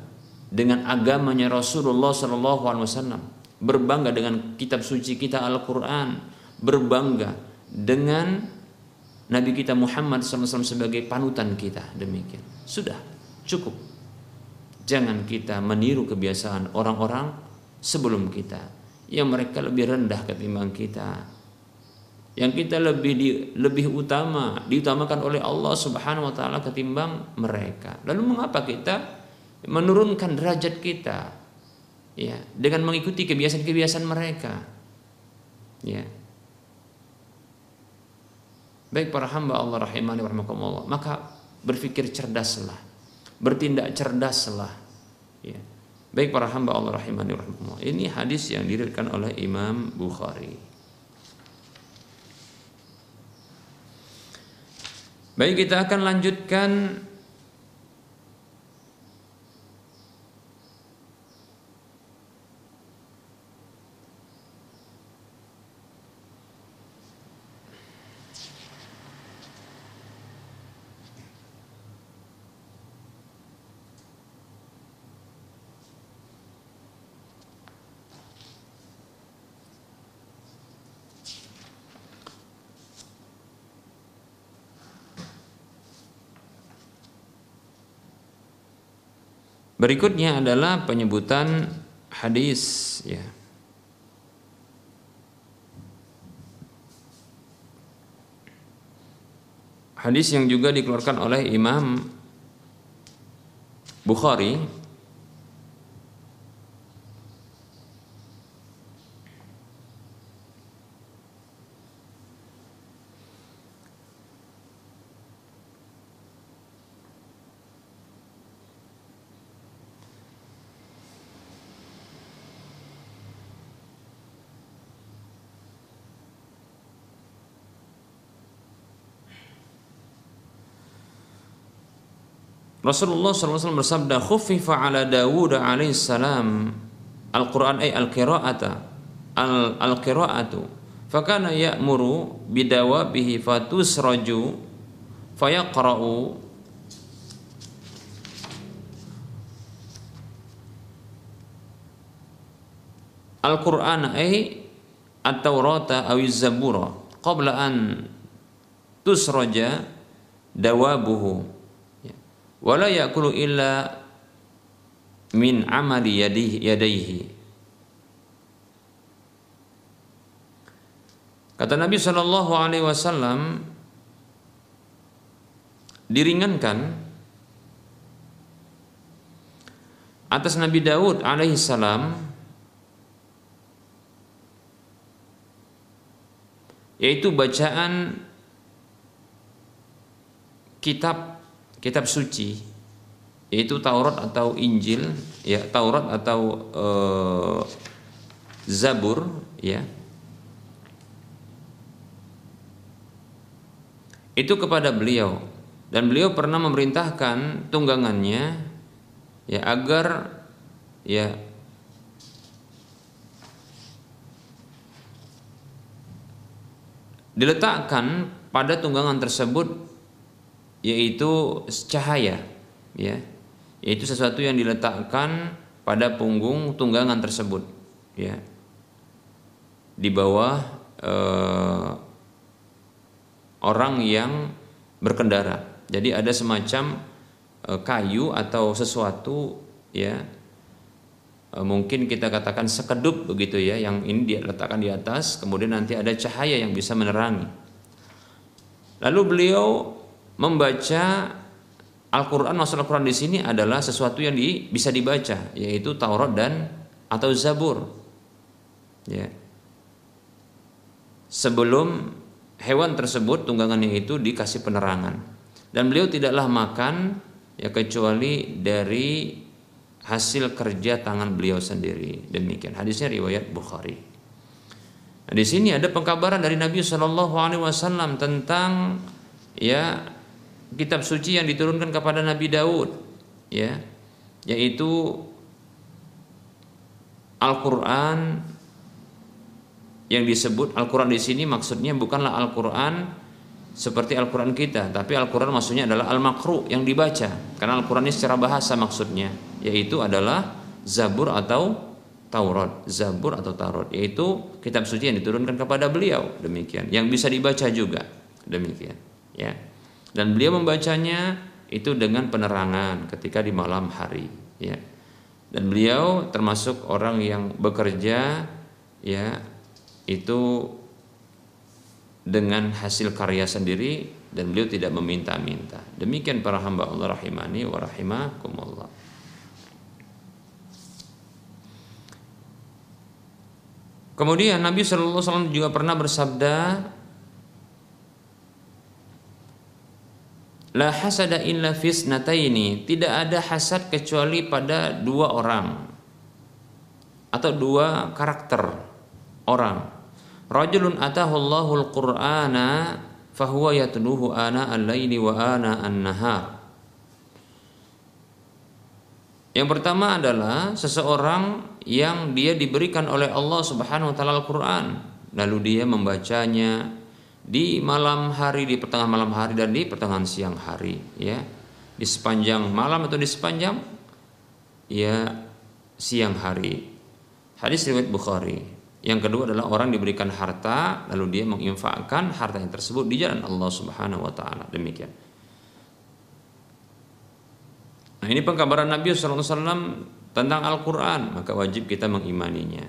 dengan agamanya Rasulullah sallallahu alaihi wasallam, berbangga dengan kitab suci kita Al-Qur'an, berbangga dengan Nabi kita Muhammad SAW sebagai panutan kita demikian sudah cukup jangan kita meniru kebiasaan orang-orang sebelum kita yang mereka lebih rendah ketimbang kita. Yang kita lebih di, lebih utama diutamakan oleh Allah Subhanahu wa taala ketimbang mereka. Lalu mengapa kita menurunkan derajat kita? ya dengan mengikuti kebiasaan-kebiasaan mereka. Ya. Baik para hamba Allah rahimani rahimakumullah. Maka berpikir cerdaslah bertindak cerdaslah. Ya baik para hamba Allah rahimani rahimakumullah. Ini hadis yang diriwayatkan oleh Imam Bukhari. Baik kita akan lanjutkan Berikutnya adalah penyebutan hadis ya. Hadis yang juga dikeluarkan oleh Imam Bukhari Rasulullah SAW bersabda khuffifa ala Dawud alaihissalam Al-Quran ay al-qira'ata al-qira'atu fakana ya'muru bidawabihi fatusraju fayaqra'u. Al-Quran ay at-Taurata awiz Zabura qabla an tusraja dawabuhu wala yakulu illa min amali yadihi, yadaihi Kata Nabi Shallallahu Alaihi Wasallam diringankan atas Nabi Daud alaihi salam yaitu bacaan kitab kitab suci yaitu Taurat atau Injil ya Taurat atau uh, Zabur ya. Itu kepada beliau. Dan beliau pernah memerintahkan tunggangannya ya agar ya diletakkan pada tunggangan tersebut yaitu cahaya ya. Yaitu sesuatu yang diletakkan pada punggung tunggangan tersebut ya. Di bawah eh, orang yang berkendara. Jadi ada semacam eh, kayu atau sesuatu ya. Eh, mungkin kita katakan sekedup begitu ya yang ini diletakkan di atas kemudian nanti ada cahaya yang bisa menerangi. Lalu beliau membaca Al-Quran maksud Al-Quran di sini adalah sesuatu yang di, bisa dibaca yaitu Taurat dan atau Zabur. Ya. Sebelum hewan tersebut tunggangannya itu dikasih penerangan. Dan beliau tidaklah makan ya kecuali dari hasil kerja tangan beliau sendiri. Demikian. Hadisnya riwayat Bukhari. Nah, di sini ada pengkabaran dari Nabi Shallallahu Alaihi Wasallam tentang ya kitab suci yang diturunkan kepada Nabi Daud ya yaitu Al-Qur'an yang disebut Al-Qur'an di sini maksudnya bukanlah Al-Qur'an seperti Al-Qur'an kita, tapi Al-Qur'an maksudnya adalah Al-Makru yang dibaca. Karena Al-Qur'an ini secara bahasa maksudnya, yaitu adalah Zabur atau Taurat, Zabur atau Taurat, yaitu kitab suci yang diturunkan kepada beliau. Demikian, yang bisa dibaca juga. Demikian, ya dan beliau membacanya itu dengan penerangan ketika di malam hari ya. Dan beliau termasuk orang yang bekerja ya itu dengan hasil karya sendiri dan beliau tidak meminta-minta. Demikian para hamba Allah rahimani wa rahimakumullah. Kemudian Nabi Shallallahu Alaihi Wasallam juga pernah bersabda, La hasada illa fisnataini Tidak ada hasad kecuali pada dua orang. Atau dua karakter orang. Rajulun atahullahu al-Qur'ana Fahuwa yatluhu ana al-layli wa ana an-nahar. Yang pertama adalah seseorang yang dia diberikan oleh Allah Subhanahu wa taala Al-Qur'an. Lalu dia membacanya di malam hari, di pertengahan malam hari dan di pertengahan siang hari, ya. Di sepanjang malam atau di sepanjang ya siang hari. Hadis riwayat Bukhari. Yang kedua adalah orang diberikan harta lalu dia menginfakkan harta yang tersebut di jalan Allah Subhanahu wa taala. Demikian. Nah, ini pengkabaran Nabi SAW tentang Al-Quran, maka wajib kita mengimaninya.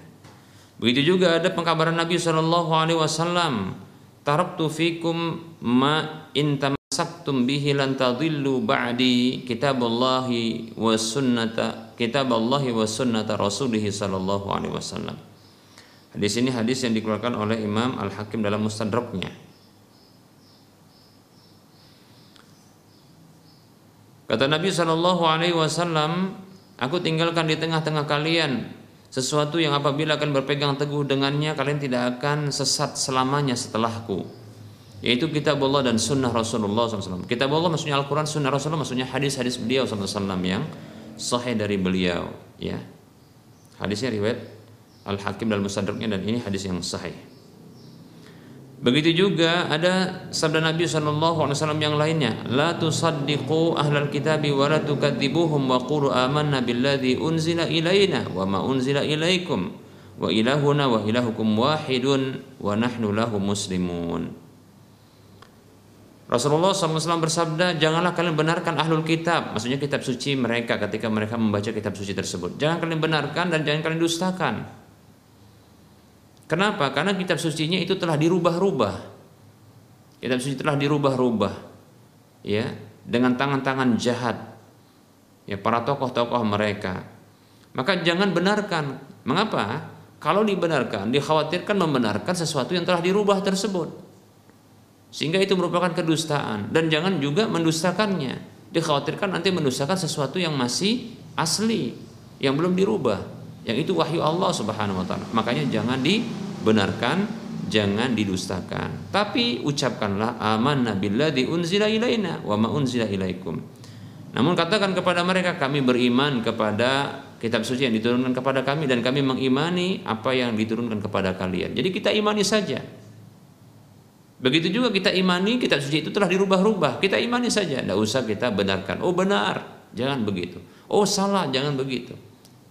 Begitu juga ada pengkabaran Nabi SAW taraktu fikum ma in tamassaktum bihi lan tadillu ba'di kitaballahi wa sunnata kitaballahi wa sunnata rasulih sallallahu alaihi wasallam. Hadis ini hadis yang dikeluarkan oleh Imam Al-Hakim dalam Mustadraknya. Kata Nabi Shallallahu Alaihi Wasallam, aku tinggalkan di tengah-tengah kalian sesuatu yang apabila akan berpegang teguh dengannya kalian tidak akan sesat selamanya setelahku. Yaitu kitab Allah dan sunnah Rasulullah SAW kitab Allah maksudnya Al-Quran sunnah Rasulullah maksudnya hadis-hadis beliau SAW yang sahih dari beliau ya. Hadisnya riwayat Al-Hakim dalam Mustadraknya dan ini hadis yang sahih Begitu juga ada sabda Nabi Wasallam yang lainnya, la tusaddiqu ahlal kitabi wa la tukadzibuhum wa qulu amanna billadzi unzila ilaina wa ma unzila ilaikum wa ilahuna wa ilahukum wahidun wa nahnu lahu muslimun. Rasulullah SAW bersabda, janganlah kalian benarkan ahlul kitab, maksudnya kitab suci mereka ketika mereka membaca kitab suci tersebut. Jangan kalian benarkan dan jangan kalian dustakan. Kenapa? Karena kitab sucinya itu telah dirubah-rubah. Kitab suci telah dirubah-rubah. Ya, dengan tangan-tangan jahat. Ya, para tokoh-tokoh mereka. Maka jangan benarkan. Mengapa? Kalau dibenarkan, dikhawatirkan membenarkan sesuatu yang telah dirubah tersebut. Sehingga itu merupakan kedustaan dan jangan juga mendustakannya. Dikhawatirkan nanti mendustakan sesuatu yang masih asli, yang belum dirubah yang itu wahyu Allah Subhanahu wa taala. Makanya jangan dibenarkan, jangan didustakan. Tapi ucapkanlah amanna billadzi unzila ilaina wa ma unzila ilaikum. Namun katakan kepada mereka kami beriman kepada kitab suci yang diturunkan kepada kami dan kami mengimani apa yang diturunkan kepada kalian. Jadi kita imani saja. Begitu juga kita imani kitab suci itu telah dirubah-rubah. Kita imani saja, tidak usah kita benarkan. Oh benar, jangan begitu. Oh salah, jangan begitu.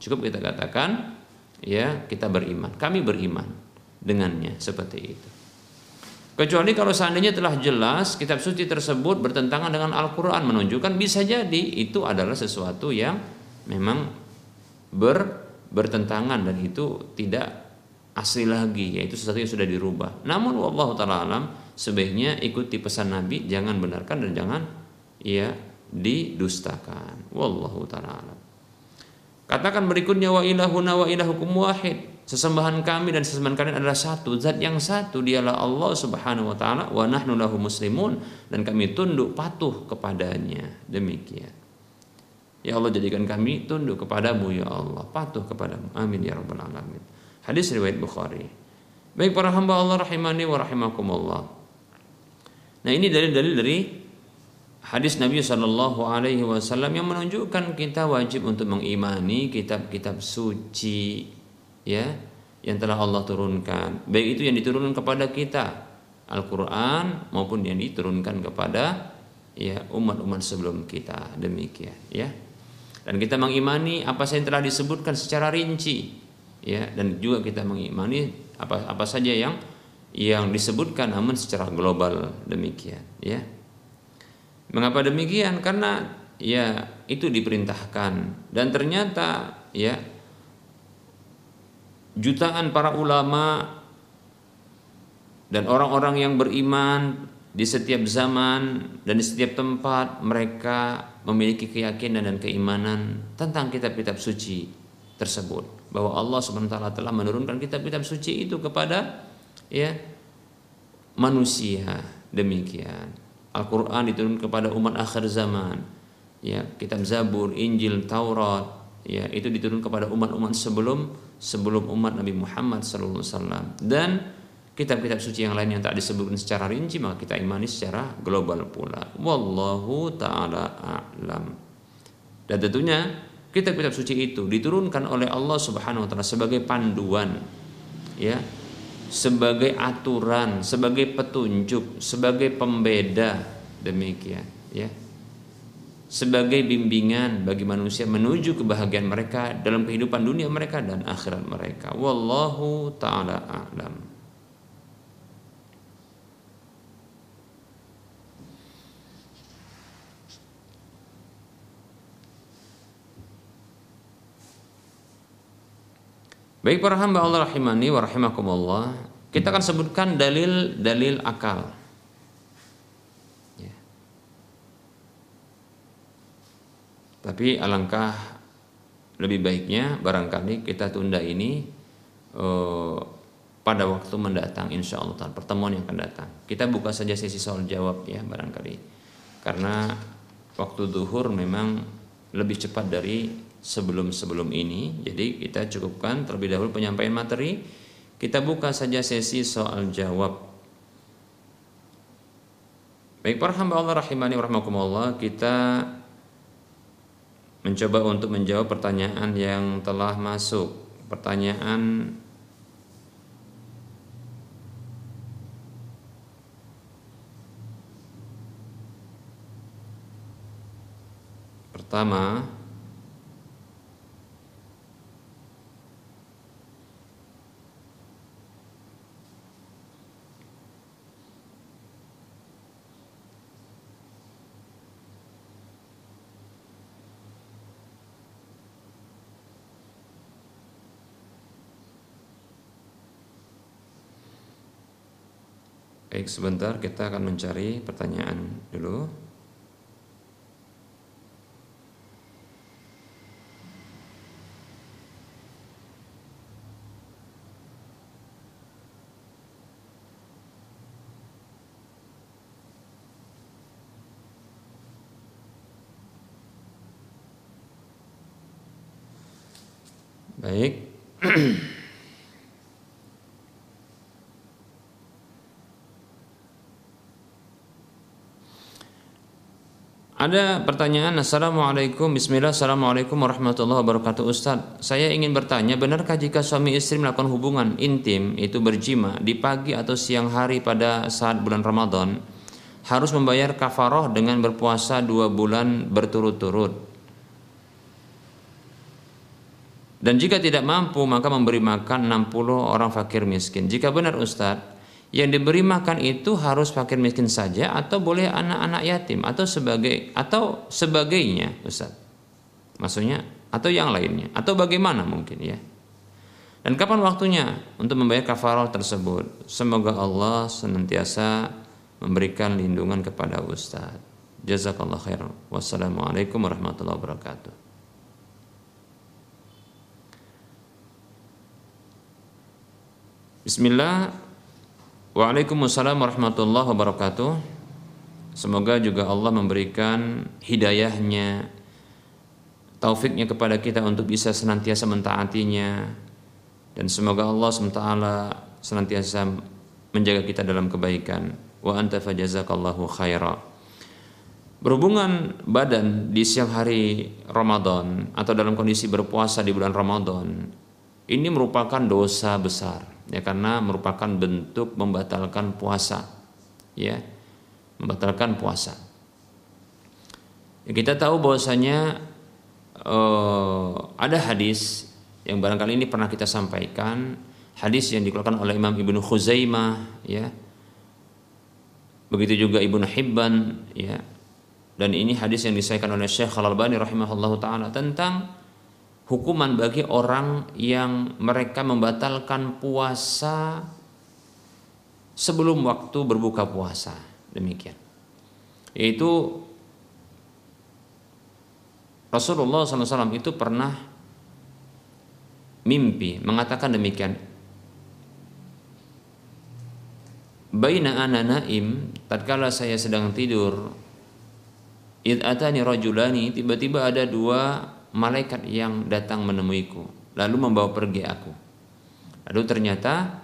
Cukup kita katakan ya kita beriman. Kami beriman dengannya seperti itu. Kecuali kalau seandainya telah jelas kitab suci tersebut bertentangan dengan Al-Qur'an menunjukkan bisa jadi itu adalah sesuatu yang memang ber bertentangan dan itu tidak asli lagi yaitu sesuatu yang sudah dirubah. Namun wallahu taala alam sebaiknya ikuti pesan Nabi jangan benarkan dan jangan ya didustakan. Wallahu taala. Katakan berikutnya wa ilahuna wa ilahukum wahid. Sesembahan kami dan sesembahan kalian adalah satu. Zat yang satu dialah Allah Subhanahu wa taala wa nahnu lahu muslimun dan kami tunduk patuh kepadanya. Demikian. Ya Allah jadikan kami tunduk kepadamu ya Allah, patuh kepadamu. Amin ya rabbal alamin. Hadis riwayat Bukhari. Baik para hamba Allah rahimani wa rahimakumullah. Nah ini dalil-dalil dari hadis Nabi Shallallahu Alaihi Wasallam yang menunjukkan kita wajib untuk mengimani kitab-kitab suci ya yang telah Allah turunkan. Baik itu yang diturunkan kepada kita Al-Quran maupun yang diturunkan kepada ya umat-umat sebelum kita. Demikian ya. Dan kita mengimani apa yang telah disebutkan secara rinci ya. Dan juga kita mengimani apa apa saja yang yang disebutkan namun secara global. Demikian ya Mengapa demikian? Karena ya itu diperintahkan dan ternyata ya jutaan para ulama dan orang-orang yang beriman di setiap zaman dan di setiap tempat mereka memiliki keyakinan dan keimanan tentang kitab-kitab suci tersebut bahwa Allah taala telah menurunkan kitab-kitab suci itu kepada ya manusia demikian. Al-Qur'an diturunkan kepada umat akhir zaman. Ya, kitab Zabur, Injil, Taurat, ya itu diturunkan kepada umat-umat sebelum sebelum umat Nabi Muhammad SAW dan kitab-kitab suci yang lain yang tak disebutkan secara rinci maka kita imani secara global pula. Wallahu taala a'lam. Dan tentunya kitab-kitab suci itu diturunkan oleh Allah Subhanahu wa taala sebagai panduan ya sebagai aturan, sebagai petunjuk, sebagai pembeda demikian ya. Sebagai bimbingan bagi manusia menuju kebahagiaan mereka dalam kehidupan dunia mereka dan akhirat mereka. Wallahu taala a'lam. Baik para hamba Allah rahimani wa rahimakumullah, kita akan sebutkan dalil-dalil akal. Ya. Tapi alangkah lebih baiknya barangkali kita tunda ini uh, pada waktu mendatang insya Allah pertemuan yang akan datang. Kita buka saja sesi soal jawab ya barangkali karena waktu duhur memang lebih cepat dari sebelum-sebelum ini. Jadi kita cukupkan terlebih dahulu penyampaian materi. Kita buka saja sesi soal jawab. Baik para hamba Allah rahimani warahmatullah kita mencoba untuk menjawab pertanyaan yang telah masuk. Pertanyaan pertama Baik, sebentar kita akan mencari pertanyaan dulu. Baik. Ada pertanyaan Assalamualaikum. Bismillah Assalamualaikum warahmatullahi wabarakatuh. Ustaz Saya ingin bertanya Benarkah jika suami istri melakukan hubungan intim Itu berjima Di pagi atau siang hari pada saat bulan Ramadan Harus membayar kafaroh dengan berpuasa dua bulan berturut-turut? Dan jika tidak mampu maka memberi makan 60 orang fakir miskin. Jika benar Ustadz yang diberi makan itu harus fakir miskin saja atau boleh anak-anak yatim atau sebagai atau sebagainya Ustaz. Maksudnya atau yang lainnya atau bagaimana mungkin ya. Dan kapan waktunya untuk membayar kafarah tersebut? Semoga Allah senantiasa memberikan lindungan kepada Ustaz. Jazakallah khair. Wassalamualaikum warahmatullahi wabarakatuh. Bismillah Waalaikumsalam warahmatullahi wabarakatuh. Semoga juga Allah memberikan hidayahnya, taufiknya kepada kita untuk bisa senantiasa mentaatinya dan semoga Allah SWT senantiasa menjaga kita dalam kebaikan. Wa anta fajazakallahu khaira. Berhubungan badan di siang hari Ramadan atau dalam kondisi berpuasa di bulan Ramadan ini merupakan dosa besar ya karena merupakan bentuk membatalkan puasa. Ya membatalkan puasa. Kita tahu bahwasanya uh, ada hadis yang barangkali ini pernah kita sampaikan. Hadis yang dikeluarkan oleh Imam Ibnu Khuzaimah ya. Begitu juga Ibnu Hibban ya. Dan ini hadis yang disahkan oleh Syekh Al-Albani rahimahullahu taala tentang hukuman bagi orang yang mereka membatalkan puasa sebelum waktu berbuka puasa. Demikian. Yaitu Rasulullah SAW itu pernah mimpi mengatakan demikian Baina ana naim tatkala saya sedang tidur id atani tiba-tiba ada dua malaikat yang datang menemuiku lalu membawa pergi aku lalu ternyata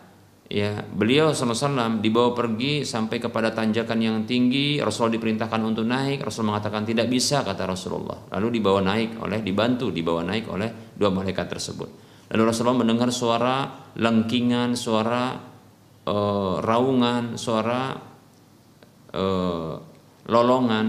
ya beliau SAW dibawa pergi sampai kepada tanjakan yang tinggi Rasul diperintahkan untuk naik Rasul mengatakan tidak bisa kata Rasulullah lalu dibawa naik oleh dibantu dibawa naik oleh dua malaikat tersebut lalu Rasulullah mendengar suara lengkingan suara uh, raungan, suara uh, lolongan.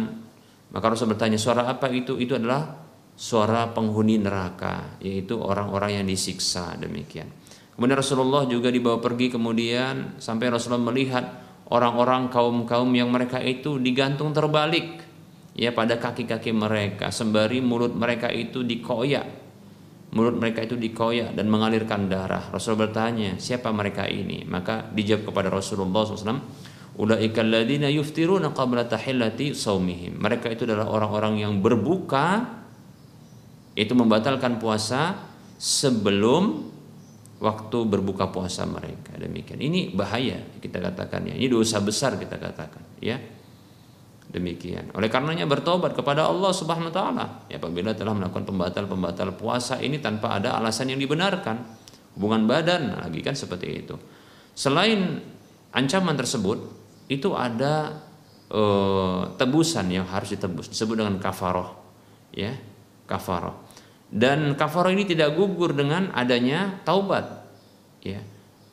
Maka Rasul bertanya, suara apa itu? Itu adalah suara penghuni neraka, yaitu orang-orang yang disiksa demikian. Kemudian Rasulullah juga dibawa pergi kemudian sampai Rasulullah melihat orang-orang kaum-kaum yang mereka itu digantung terbalik ya pada kaki-kaki mereka sembari mulut mereka itu dikoyak mulut mereka itu dikoyak dan mengalirkan darah. Rasul bertanya, siapa mereka ini? Maka dijawab kepada Rasulullah SAW. Mereka itu adalah orang-orang yang berbuka itu membatalkan puasa sebelum waktu berbuka puasa mereka. Demikian. Ini bahaya kita katakan ya. Ini dosa besar kita katakan ya demikian. Oleh karenanya bertobat kepada Allah Subhanahu wa taala ya apabila telah melakukan pembatal-pembatal puasa ini tanpa ada alasan yang dibenarkan. Hubungan badan lagi kan seperti itu. Selain ancaman tersebut itu ada e, tebusan yang harus ditebus disebut dengan kafaroh ya kafaroh dan kafaroh ini tidak gugur dengan adanya taubat ya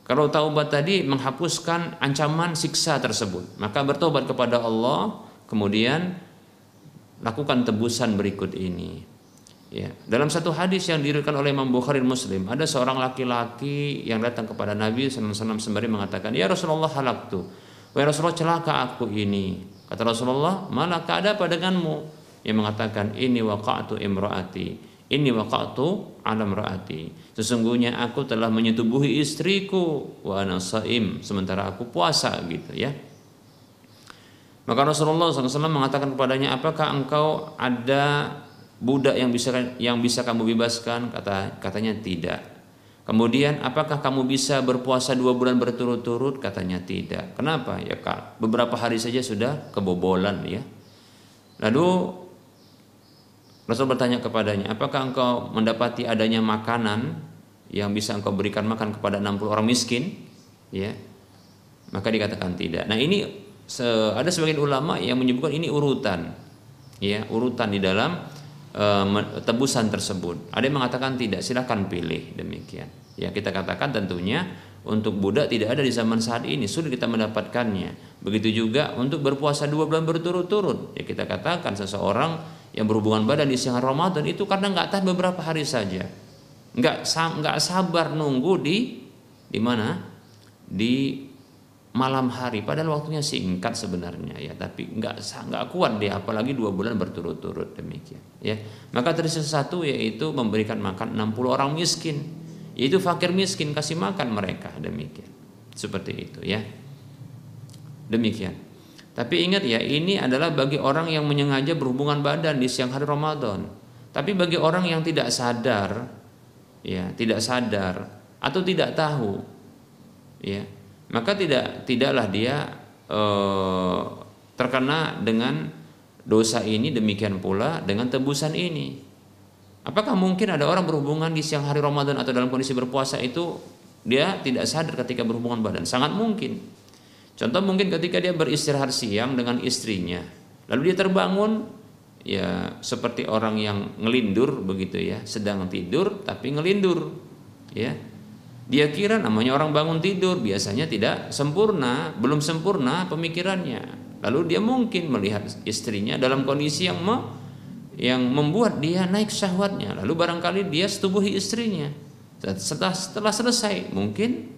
kalau taubat tadi menghapuskan ancaman siksa tersebut maka bertobat kepada Allah kemudian lakukan tebusan berikut ini. Ya, dalam satu hadis yang diriwayatkan oleh Imam Bukhari Muslim, ada seorang laki-laki yang datang kepada Nabi SAW sembari mengatakan, "Ya Rasulullah halaktu." Wahai Rasulullah celaka aku ini. Kata Rasulullah, "Malah ada apa denganmu?" Yang mengatakan, "Ini waqa'tu imraati." Ini waqa'tu alam raati. Sesungguhnya aku telah menyetubuhi istriku wa ana sementara aku puasa gitu ya. Maka Rasulullah SAW mengatakan kepadanya, apakah engkau ada budak yang bisa yang bisa kamu bebaskan? Kata katanya tidak. Kemudian apakah kamu bisa berpuasa dua bulan berturut-turut? Katanya tidak. Kenapa? Ya kak, beberapa hari saja sudah kebobolan ya. Lalu Rasul bertanya kepadanya, apakah engkau mendapati adanya makanan yang bisa engkau berikan makan kepada 60 orang miskin? Ya. Maka dikatakan tidak. Nah, ini ada sebagian ulama yang menyebutkan ini urutan ya urutan di dalam uh, tebusan tersebut ada yang mengatakan tidak silahkan pilih demikian ya kita katakan tentunya untuk budak tidak ada di zaman saat ini sulit kita mendapatkannya begitu juga untuk berpuasa dua bulan berturut-turut ya kita katakan seseorang yang berhubungan badan di siang Ramadan itu karena nggak tahan beberapa hari saja. Nggak nggak sabar nunggu di di mana? Di malam hari. Padahal waktunya singkat sebenarnya ya. Tapi nggak nggak kuat dia apalagi dua bulan berturut-turut demikian ya. Maka terisi satu yaitu memberikan makan 60 orang miskin. Yaitu fakir miskin kasih makan mereka demikian. Seperti itu ya. Demikian tapi ingat ya ini adalah bagi orang yang menyengaja berhubungan badan di siang hari Ramadan tapi bagi orang yang tidak sadar ya tidak sadar atau tidak tahu ya maka tidak tidaklah dia e, terkena dengan dosa ini demikian pula dengan tebusan ini. Apakah mungkin ada orang berhubungan di siang hari Ramadan atau dalam kondisi berpuasa itu dia tidak sadar ketika berhubungan badan? Sangat mungkin. Contoh mungkin ketika dia beristirahat siang dengan istrinya, lalu dia terbangun ya seperti orang yang ngelindur begitu ya, sedang tidur tapi ngelindur ya dia kira namanya orang bangun tidur biasanya tidak sempurna, belum sempurna pemikirannya. Lalu dia mungkin melihat istrinya dalam kondisi yang me, yang membuat dia naik syahwatnya. Lalu barangkali dia setubuhi istrinya. Setelah setelah selesai mungkin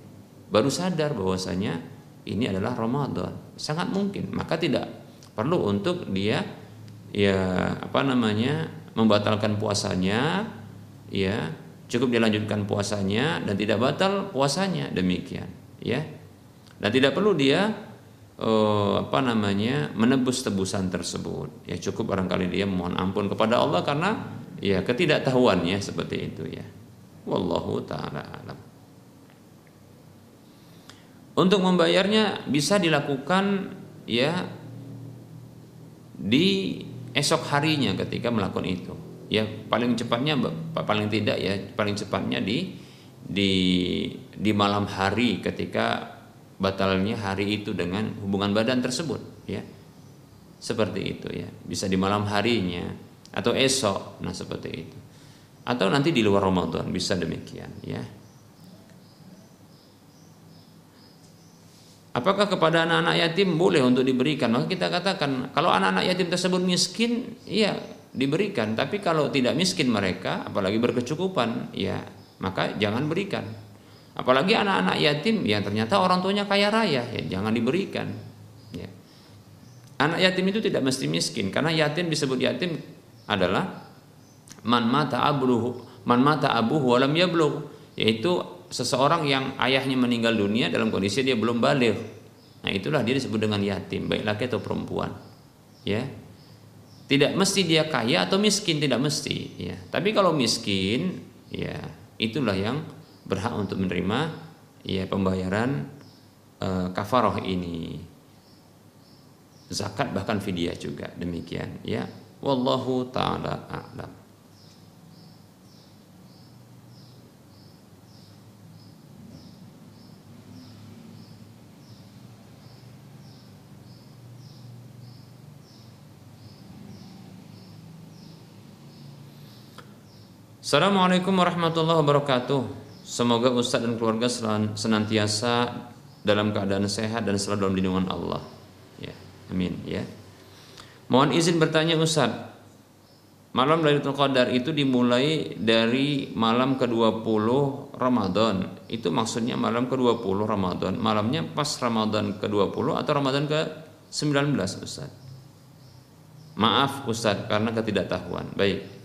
baru sadar bahwasanya ini adalah Ramadan. Sangat mungkin. Maka tidak perlu untuk dia ya apa namanya membatalkan puasanya ya cukup dilanjutkan puasanya dan tidak batal puasanya demikian ya dan tidak perlu dia eh, apa namanya menebus tebusan tersebut ya cukup barangkali dia mohon ampun kepada Allah karena ya ketidaktahuannya seperti itu ya Wallahu taala alam. Untuk membayarnya bisa dilakukan ya di esok harinya ketika melakukan itu. Ya paling cepatnya paling tidak ya paling cepatnya di di di malam hari ketika batalnya hari itu dengan hubungan badan tersebut ya. Seperti itu ya. Bisa di malam harinya atau esok. Nah, seperti itu. Atau nanti di luar Ramadan bisa demikian ya. Apakah kepada anak-anak yatim boleh untuk diberikan? Maka kita katakan kalau anak-anak yatim tersebut miskin, iya diberikan. Tapi kalau tidak miskin mereka, apalagi berkecukupan, ya maka jangan berikan. Apalagi anak-anak yatim yang ternyata orang tuanya kaya raya, ya jangan diberikan. Ya. Anak yatim itu tidak mesti miskin karena yatim disebut yatim adalah man mata abuhu man mata abuhu walam yablugh yaitu seseorang yang ayahnya meninggal dunia dalam kondisi dia belum balik. Nah, itulah dia disebut dengan yatim, baik laki atau perempuan. Ya. Tidak mesti dia kaya atau miskin, tidak mesti, ya. Tapi kalau miskin, ya, itulah yang berhak untuk menerima ya pembayaran e, kafaroh ini. Zakat bahkan fidyah juga demikian, ya. Wallahu taala a'lam. Assalamualaikum warahmatullahi wabarakatuh. Semoga Ustadz dan keluarga senantiasa dalam keadaan sehat dan selalu dalam lindungan Allah. Ya, amin ya. Mohon izin bertanya Ustadz. Malam Lailatul Qadar itu dimulai dari malam ke-20 Ramadan. Itu maksudnya malam ke-20 Ramadan. Malamnya pas Ramadan ke-20 atau Ramadan ke-19 Ustadz? Maaf Ustadz karena ketidaktahuan. Baik.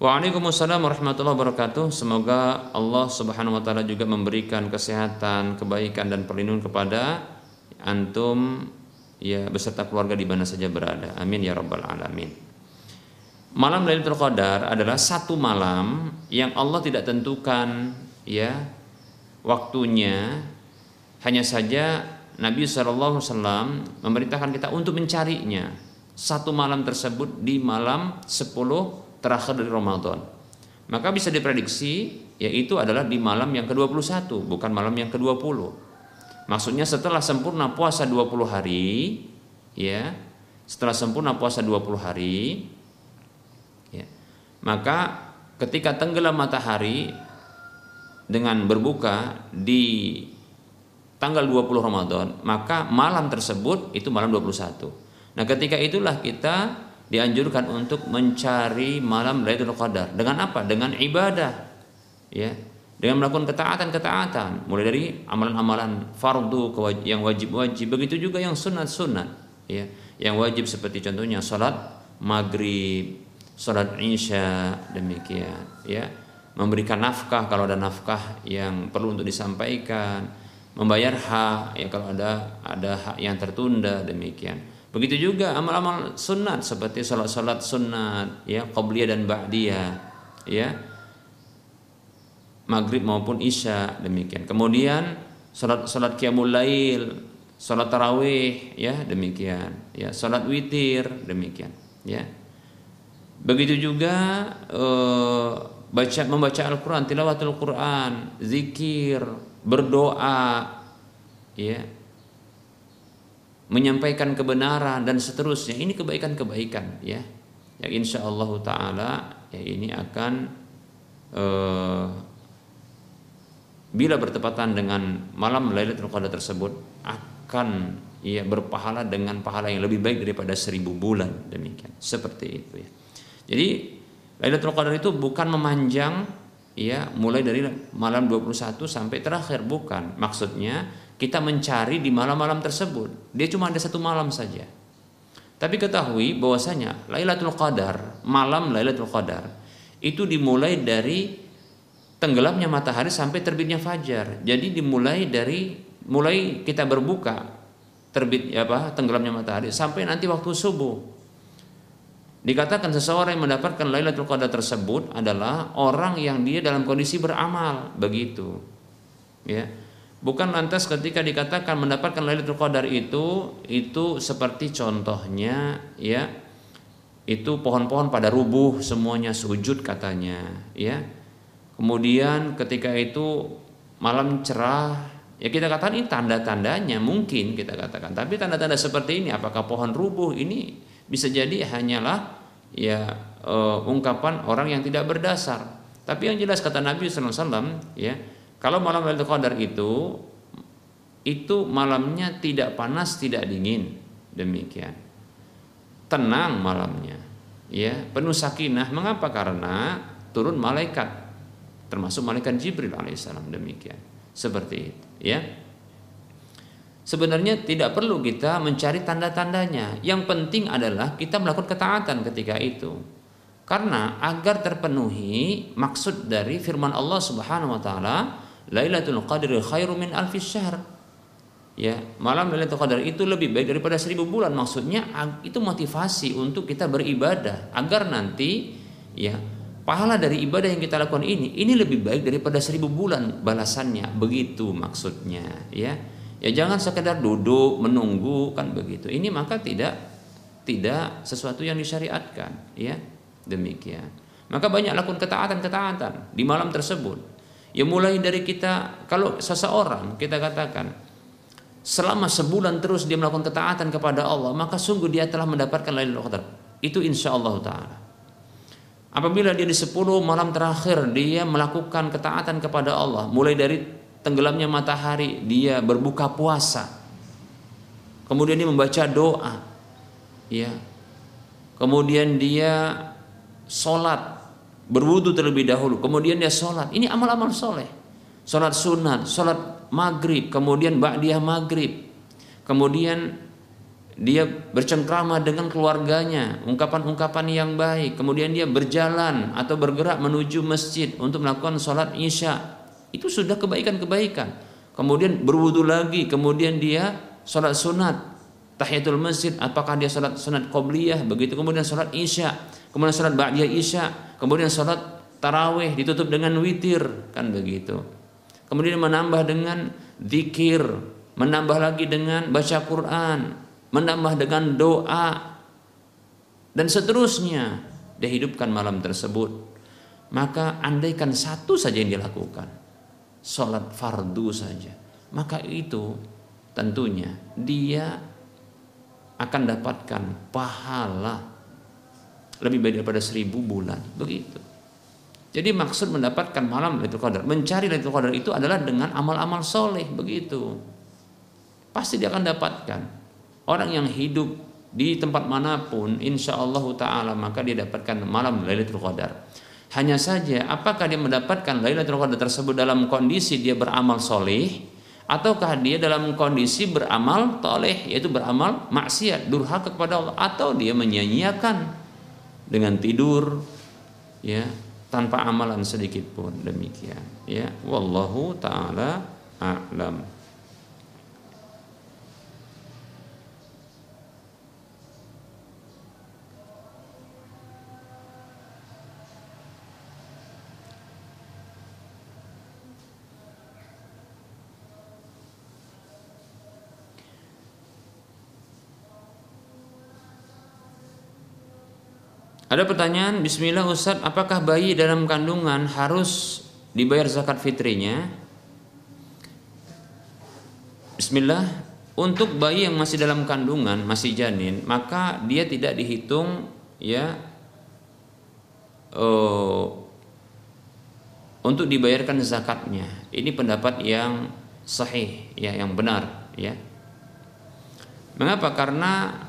Waalaikumsalam warahmatullahi wabarakatuh. Semoga Allah Subhanahu wa taala juga memberikan kesehatan, kebaikan dan perlindungan kepada antum ya beserta keluarga di mana saja berada. Amin ya rabbal alamin. Malam Lailatul Qadar adalah satu malam yang Allah tidak tentukan ya waktunya. Hanya saja Nabi SAW memerintahkan kita untuk mencarinya satu malam tersebut di malam 10 terakhir dari Ramadan. Maka bisa diprediksi yaitu adalah di malam yang ke-21, bukan malam yang ke-20. Maksudnya setelah sempurna puasa 20 hari, ya. Setelah sempurna puasa 20 hari, ya. Maka ketika tenggelam matahari dengan berbuka di tanggal 20 Ramadan, maka malam tersebut itu malam 21. Nah, ketika itulah kita dianjurkan untuk mencari malam Lailatul Qadar. Dengan apa? Dengan ibadah. Ya. Dengan melakukan ketaatan-ketaatan, mulai dari amalan-amalan fardu yang wajib-wajib, begitu juga yang sunat-sunat, ya. Yang wajib seperti contohnya salat maghrib, salat isya, demikian, ya. Memberikan nafkah kalau ada nafkah yang perlu untuk disampaikan, membayar hak ya kalau ada ada hak yang tertunda demikian Begitu juga amal-amal sunat seperti salat-salat sunat, ya, qabliyah dan ba'diyah, ya. Maghrib maupun isya demikian. Kemudian salat salat qiyamul lail, salat tarawih, ya, demikian. Ya, salat witir demikian, ya. Begitu juga uh, baca membaca Al-Qur'an, tilawatul Qur'an, zikir, berdoa, ya menyampaikan kebenaran dan seterusnya. Ini kebaikan-kebaikan ya. Yang insya Allah taala ya ini akan uh, bila bertepatan dengan malam Lailatul Qadar tersebut akan ya berpahala dengan pahala yang lebih baik daripada seribu bulan. Demikian. Seperti itu ya. Jadi Lailatul Qadar itu bukan memanjang ya mulai dari malam 21 sampai terakhir. Bukan. Maksudnya kita mencari di malam-malam tersebut. Dia cuma ada satu malam saja. Tapi ketahui bahwasanya Lailatul Qadar, malam Lailatul Qadar itu dimulai dari tenggelamnya matahari sampai terbitnya fajar. Jadi dimulai dari mulai kita berbuka terbit apa tenggelamnya matahari sampai nanti waktu subuh. Dikatakan seseorang yang mendapatkan Lailatul Qadar tersebut adalah orang yang dia dalam kondisi beramal, begitu. Ya. Bukan lantas ketika dikatakan mendapatkan Lailatul Qadar itu itu seperti contohnya ya itu pohon-pohon pada rubuh semuanya sujud katanya ya. Kemudian ketika itu malam cerah ya kita katakan ini tanda-tandanya mungkin kita katakan tapi tanda-tanda seperti ini apakah pohon rubuh ini bisa jadi hanyalah ya uh, ungkapan orang yang tidak berdasar. Tapi yang jelas kata Nabi SAW ya kalau malam Lailatul Qadar itu itu malamnya tidak panas tidak dingin. Demikian. Tenang malamnya ya. Penuh sakinah. Mengapa? Karena turun malaikat termasuk malaikat Jibril alaihissalam. Demikian. Seperti itu ya. Sebenarnya tidak perlu kita mencari tanda-tandanya. Yang penting adalah kita melakukan ketaatan ketika itu. Karena agar terpenuhi maksud dari firman Allah Subhanahu wa taala, Lailatul Qadri khairu min alfi syahr. Ya, malam Lailatul Qadar itu lebih baik daripada seribu bulan. Maksudnya itu motivasi untuk kita beribadah agar nanti ya pahala dari ibadah yang kita lakukan ini ini lebih baik daripada seribu bulan balasannya. Begitu maksudnya, ya. Ya jangan sekedar duduk menunggu kan begitu. Ini maka tidak tidak sesuatu yang disyariatkan, ya. Demikian. Maka banyak lakukan ketaatan-ketaatan di malam tersebut. Ya mulai dari kita kalau seseorang kita katakan selama sebulan terus dia melakukan ketaatan kepada Allah, maka sungguh dia telah mendapatkan Lailatul Qadar. Itu insya Allah taala. Apabila dia di 10 malam terakhir dia melakukan ketaatan kepada Allah, mulai dari tenggelamnya matahari dia berbuka puasa kemudian dia membaca doa ya kemudian dia sholat berwudu terlebih dahulu. Kemudian dia sholat. Ini amal-amal soleh. Sholat sunat sholat maghrib kemudian ba'diyah maghrib. Kemudian dia bercengkrama dengan keluarganya, ungkapan-ungkapan yang baik. Kemudian dia berjalan atau bergerak menuju masjid untuk melakukan sholat isya. Itu sudah kebaikan-kebaikan. Kemudian berwudu lagi, kemudian dia sholat sunat, tahiyatul masjid, apakah dia sholat sunat qobliyah, begitu. Kemudian sholat isya, kemudian sholat ba'diyah isya, kemudian sholat tarawih ditutup dengan witir, kan begitu. Kemudian menambah dengan zikir, menambah lagi dengan baca Quran, menambah dengan doa, dan seterusnya. Dia hidupkan malam tersebut. Maka andaikan satu saja yang dilakukan, sholat fardu saja maka itu tentunya dia akan dapatkan pahala lebih baik daripada seribu bulan. Begitu. Jadi maksud mendapatkan malam Lailatul Qadar mencari Lailatul Qadar itu adalah dengan amal-amal soleh begitu. Pasti dia akan dapatkan. Orang yang hidup di tempat mana pun insya Allah taala maka dia dapatkan malam Lailatul Qadar. Hanya saja apakah dia mendapatkan Lailatul Qadar tersebut dalam kondisi dia beramal soleh ataukah dia dalam kondisi beramal toleh yaitu beramal maksiat durhaka kepada Allah atau dia menyanyiakan dengan tidur ya tanpa amalan sedikit pun demikian ya. Wallahu taala a'lam Ada pertanyaan, Bismillah Ustaz, apakah bayi dalam kandungan harus dibayar zakat fitrinya? Bismillah, untuk bayi yang masih dalam kandungan, masih janin, maka dia tidak dihitung ya uh, untuk dibayarkan zakatnya. Ini pendapat yang sahih, ya, yang benar, ya. Mengapa? Karena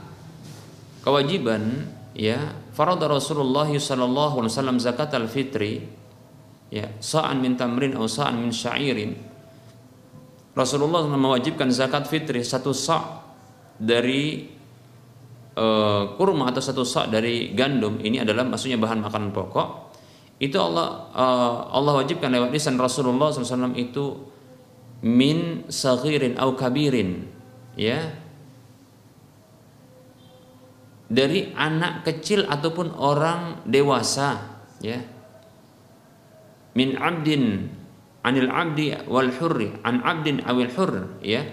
kewajiban ya farada Rasulullah sallallahu alaihi wasallam zakat al-fitri ya sa'an min tamrin atau sa'an min sya'irin. Rasulullah mewajibkan zakat fitri satu sa' dari uh, kurma atau satu sa' dari gandum. Ini adalah maksudnya bahan makanan pokok. Itu Allah uh, Allah wajibkan lewat lisan Rasulullah SAW itu min saghirin au kabirin ya dari anak kecil ataupun orang dewasa ya. Min abdin anil abdi wal hurri an abdin awil hurr ya.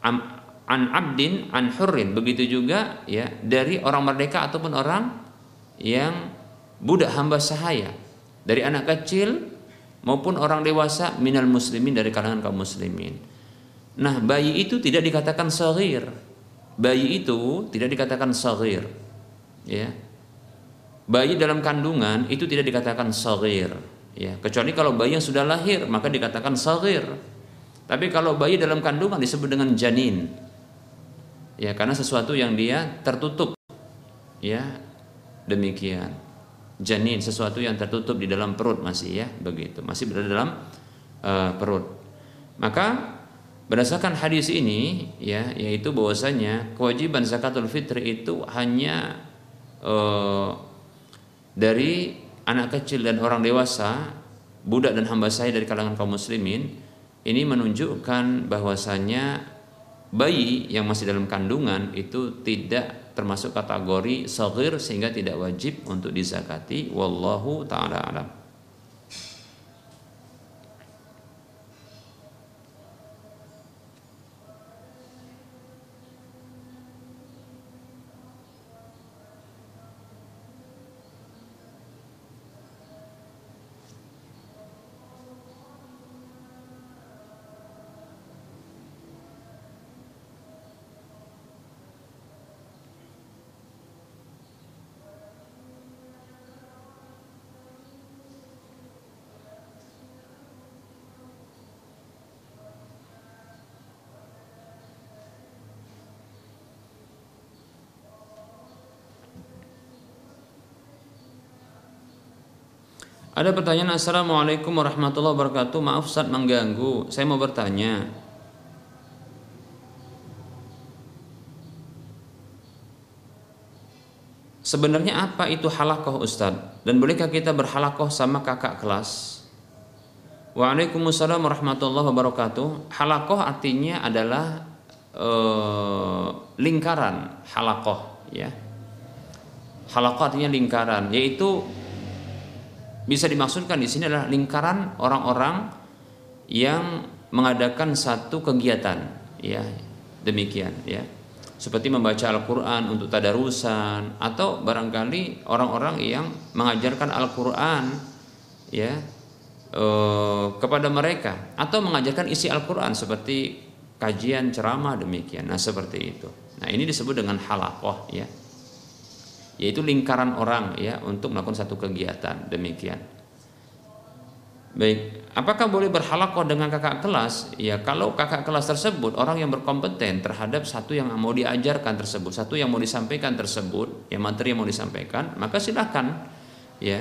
An, an abdin an hurrin begitu juga ya dari orang merdeka ataupun orang yang budak hamba sahaya dari anak kecil maupun orang dewasa minal muslimin dari kalangan kaum muslimin. Nah bayi itu tidak dikatakan sahir bayi itu tidak dikatakan sahir ya bayi dalam kandungan itu tidak dikatakan sahir Ya, kecuali kalau bayi yang sudah lahir maka dikatakan sagir. Tapi kalau bayi dalam kandungan disebut dengan janin. Ya, karena sesuatu yang dia tertutup. Ya, demikian. Janin sesuatu yang tertutup di dalam perut masih ya, begitu. Masih berada dalam uh, perut. Maka berdasarkan hadis ini ya, yaitu bahwasanya kewajiban zakatul fitri itu hanya uh, dari anak kecil dan orang dewasa, budak dan hamba saya dari kalangan kaum muslimin, ini menunjukkan bahwasanya bayi yang masih dalam kandungan itu tidak termasuk kategori sagir sehingga tidak wajib untuk dizakati wallahu taala alam. Ada pertanyaan Assalamualaikum warahmatullahi wabarakatuh Maaf Ustaz mengganggu Saya mau bertanya Sebenarnya apa itu halakoh Ustaz? Dan bolehkah kita berhalakoh sama kakak kelas? Waalaikumsalam warahmatullahi wabarakatuh Halakoh artinya adalah uh, lingkaran halakoh ya. Halakoh artinya lingkaran Yaitu bisa dimaksudkan di sini adalah lingkaran orang-orang yang mengadakan satu kegiatan ya demikian ya. Seperti membaca Al-Qur'an untuk tadarusan atau barangkali orang-orang yang mengajarkan Al-Qur'an ya eh, kepada mereka atau mengajarkan isi Al-Qur'an seperti kajian ceramah demikian. Nah seperti itu. Nah ini disebut dengan halakoh ya yaitu lingkaran orang ya untuk melakukan satu kegiatan demikian. Baik, apakah boleh berhalakoh dengan kakak kelas? Ya, kalau kakak kelas tersebut orang yang berkompeten terhadap satu yang mau diajarkan tersebut, satu yang mau disampaikan tersebut, yang materi yang mau disampaikan, maka silahkan ya.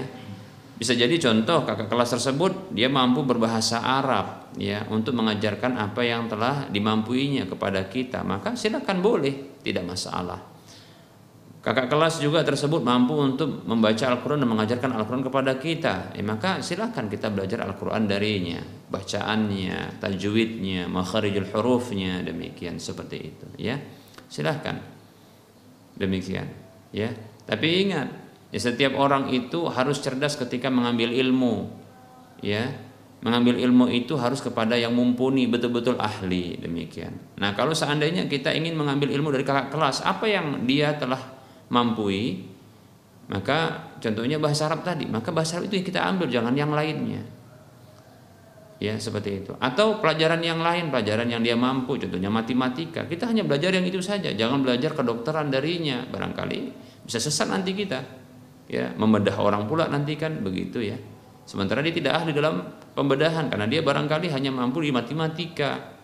Bisa jadi contoh kakak kelas tersebut dia mampu berbahasa Arab ya untuk mengajarkan apa yang telah dimampuinya kepada kita, maka silahkan boleh, tidak masalah. Kakak kelas juga tersebut mampu untuk membaca Al-Quran dan mengajarkan Al-Quran kepada kita. Eh, maka silahkan kita belajar Al-Quran darinya. Bacaannya, tajwidnya, makharijul hurufnya, demikian seperti itu. Ya, silahkan. Demikian. Ya, tapi ingat, ya, setiap orang itu harus cerdas ketika mengambil ilmu. Ya, mengambil ilmu itu harus kepada yang mumpuni betul-betul ahli demikian. Nah kalau seandainya kita ingin mengambil ilmu dari kakak kelas, apa yang dia telah mampui maka contohnya bahasa Arab tadi maka bahasa Arab itu yang kita ambil jangan yang lainnya. Ya seperti itu. Atau pelajaran yang lain pelajaran yang dia mampu contohnya matematika. Kita hanya belajar yang itu saja jangan belajar kedokteran darinya. Barangkali bisa sesat nanti kita. Ya membedah orang pula nanti kan begitu ya. Sementara dia tidak ahli dalam pembedahan karena dia barangkali hanya mampu di matematika.